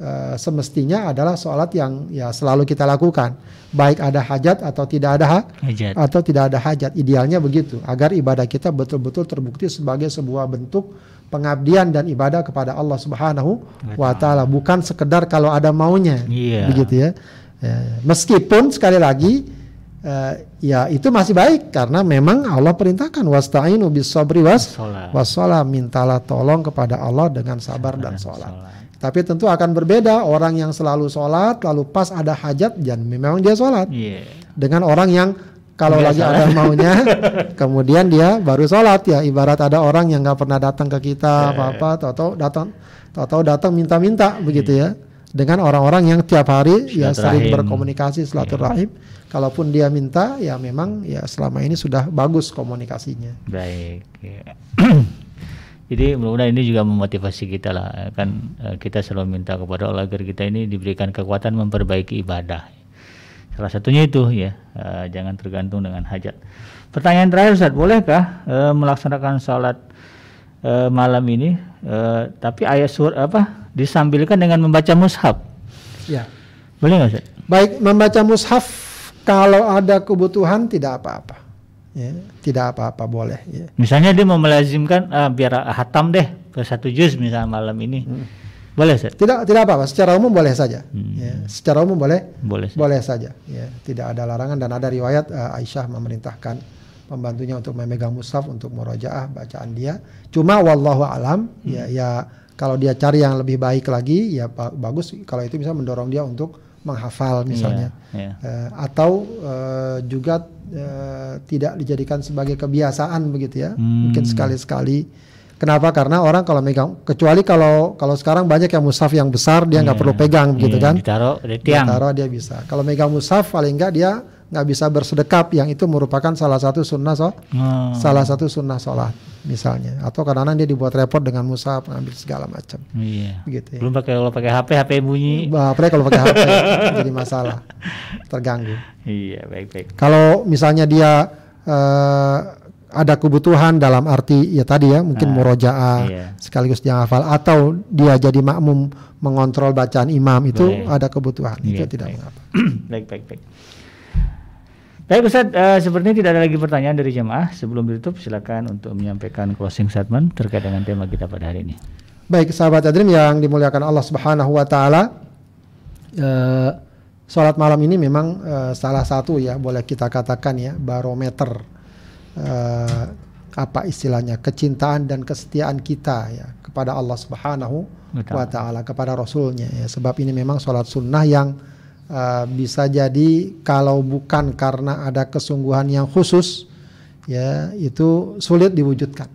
uh, semestinya adalah sholat yang ya selalu kita lakukan, baik ada hajat atau tidak ada ha- Hajat. atau tidak ada hajat. Idealnya begitu, agar ibadah kita betul-betul terbukti sebagai sebuah bentuk pengabdian dan ibadah kepada Allah Subhanahu wa taala, bukan sekedar kalau ada maunya. Iya. Begitu ya. Ya, Meskipun sekali lagi eh, ya itu masih baik karena memang Allah perintahkan wasta'inu bis sabri was wassalam mintalah tolong kepada Allah dengan sabar dan sholat. Tapi tentu akan berbeda. Orang yang selalu sholat lalu pas ada hajat dan memang dia sholat. Iya. dengan orang yang kalau lagi ada maunya kemudian dia baru sholat. Ya ibarat ada orang yang nggak pernah datang ke kita apa apa tahu-tahu datang tahu-tahu datang minta-minta begitu ya. Dengan orang-orang yang tiap hari ya sering berkomunikasi silaturahim. Kalaupun dia minta ya memang ya selama ini sudah bagus komunikasinya. Baik. ya. Jadi mudah-mudahan ini juga memotivasi kita lah kan eh, kita selalu minta kepada Allah agar kita ini diberikan kekuatan memperbaiki ibadah. Salah satunya itu ya eh, jangan tergantung dengan hajat. Pertanyaan terakhir Ustaz, bolehkah eh, melaksanakan sholat eh, malam ini eh, tapi ayat sur apa disambilkan dengan membaca mushaf? ya Boleh nggak Ustaz? baik membaca mushaf kalau ada kebutuhan tidak apa-apa ya tidak apa-apa boleh ya Misalnya dia mau melazimkan ah, biar hatam deh ke satu juz misalnya malam ini. Boleh Ustaz? tidak tidak apa-apa secara umum boleh saja Hmm. ya secara umum boleh Boleh. Boleh saja, ya. Tidak ada larangan dan ada riwayat eh, Aisyah memerintahkan pembantunya untuk memegang mushaf untuk murojaah bacaan dia. Cuma wallahu alam, ya ya kalau dia cari yang lebih baik lagi, ya ba- bagus kalau itu bisa mendorong dia untuk menghafal misalnya. Iya, iya. Eh, atau eh, juga eh, tidak dijadikan sebagai kebiasaan begitu ya. Hmm. Mungkin sekali-sekali. Kenapa? Karena orang kalau megang kecuali kalau kalau sekarang banyak yang mushaf yang besar dia nggak Iya. perlu pegang begitu Iya, kan Ditaruh di tiang. taruh dia bisa. Kalau megang mushaf paling enggak dia nggak bisa bersedekap yang itu merupakan salah satu sunnah so, Oh. salah satu sunnah sholat misalnya atau kadang-kadang dia dibuat repot dengan mushaf ngambil segala macam Iya. gitu ya. Belum pakai kalau pakai HP, HP bunyi. Bah, Apalagi kalau pakai HP jadi masalah terganggu. Iya, baik-baik. Kalau misalnya dia eh, ada kebutuhan dalam arti ya tadi ya mungkin Ah, murojaah iya. sekaligus dia hafal atau dia jadi makmum mengontrol bacaan imam itu Boleh. ada kebutuhan itu Iya, tidak baik. mengapa. baik, baik, baik. Baik Ustaz, eh, sepertinya tidak ada lagi pertanyaan dari jemaah. Sebelum ditutup silakan untuk menyampaikan closing statement terkait dengan tema kita pada hari ini. Baik sahabat Adrim yang dimuliakan Allah Subhanahu wa taala. eh, Sholat malam ini memang eh, salah satu ya boleh kita katakan ya barometer eh, apa istilahnya kecintaan dan kesetiaan kita ya kepada Allah Subhanahu wa taala kepada Rasulnya ya sebab ini memang sholat sunnah yang eh, bisa jadi kalau bukan karena ada kesungguhan yang khusus ya itu sulit diwujudkan.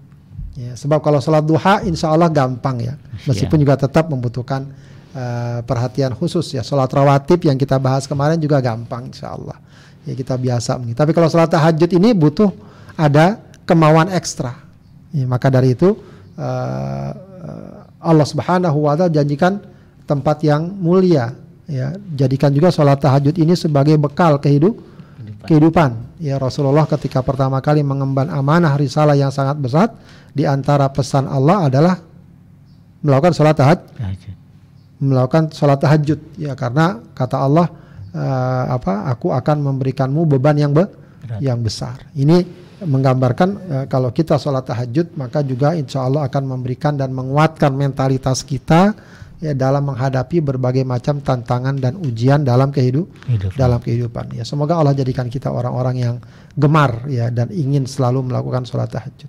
Ya sebab kalau sholat duha insya Allah gampang ya. Meskipun juga tetap membutuhkan eh, perhatian khusus ya. Sholat rawatib yang kita bahas kemarin juga gampang insya Allah. Ya kita biasa tapi kalau sholat tahajud ini butuh ada kemauan ekstra. Ya, maka dari itu eh, Allah Subhanahu wa taala janjikan tempat yang mulia ya jadikan juga sholat tahajud ini sebagai bekal kehidup kehidupan. ya Rasulullah ketika pertama kali mengemban amanah risalah yang sangat besar di antara pesan Allah adalah melakukan sholat tahajud. Tahajud. melakukan sholat tahajud. Ya karena kata Allah eh, apa aku akan memberikanmu beban yang be- Berat. yang besar. Ini menggambarkan eh, kalau kita sholat tahajud maka juga insya Allah akan memberikan dan menguatkan mentalitas kita ya dalam menghadapi berbagai macam tantangan dan ujian dalam kehidup Hidup. dalam kehidupan ya semoga Allah jadikan kita orang-orang yang gemar ya dan ingin selalu melakukan sholat tahajud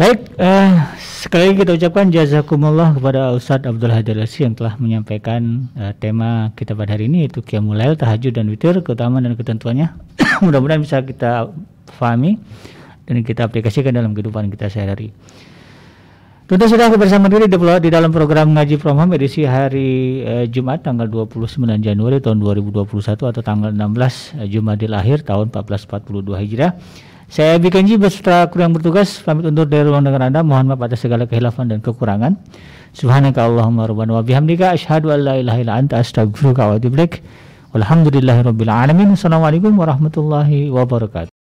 Baik, eh, sekali lagi kita ucapkan jazakumullah kepada Ustadz Abdul Hadir Lasi yang telah menyampaikan eh, tema kita pada hari ini yaitu Qiyamul Lail, Tahajud dan Witir, keutamaan dan ketentuannya. Mudah-mudahan bisa kita pahami dan kita aplikasikan dalam kehidupan kita sehari-hari. Tentu sudah bersama diri di, dalam program Ngaji From Home edisi hari eh, Jumat tanggal 29 Januari tahun 2021 atau tanggal 16 eh, Jumadil Akhir tahun 1442 Hijriah. Saya Abi Kenji beserta kru yang bertugas pamit undur dari ruang dengar Anda. Mohon maaf atas segala kehilafan dan kekurangan. Subhanaka Allahumma rabbana wa bihamdika asyhadu an la ilaha illa anta astaghfiruka wa atubu ilaik. Walhamdulillahirabbil alamin. Assalamualaikum warahmatullahi wabarakatuh.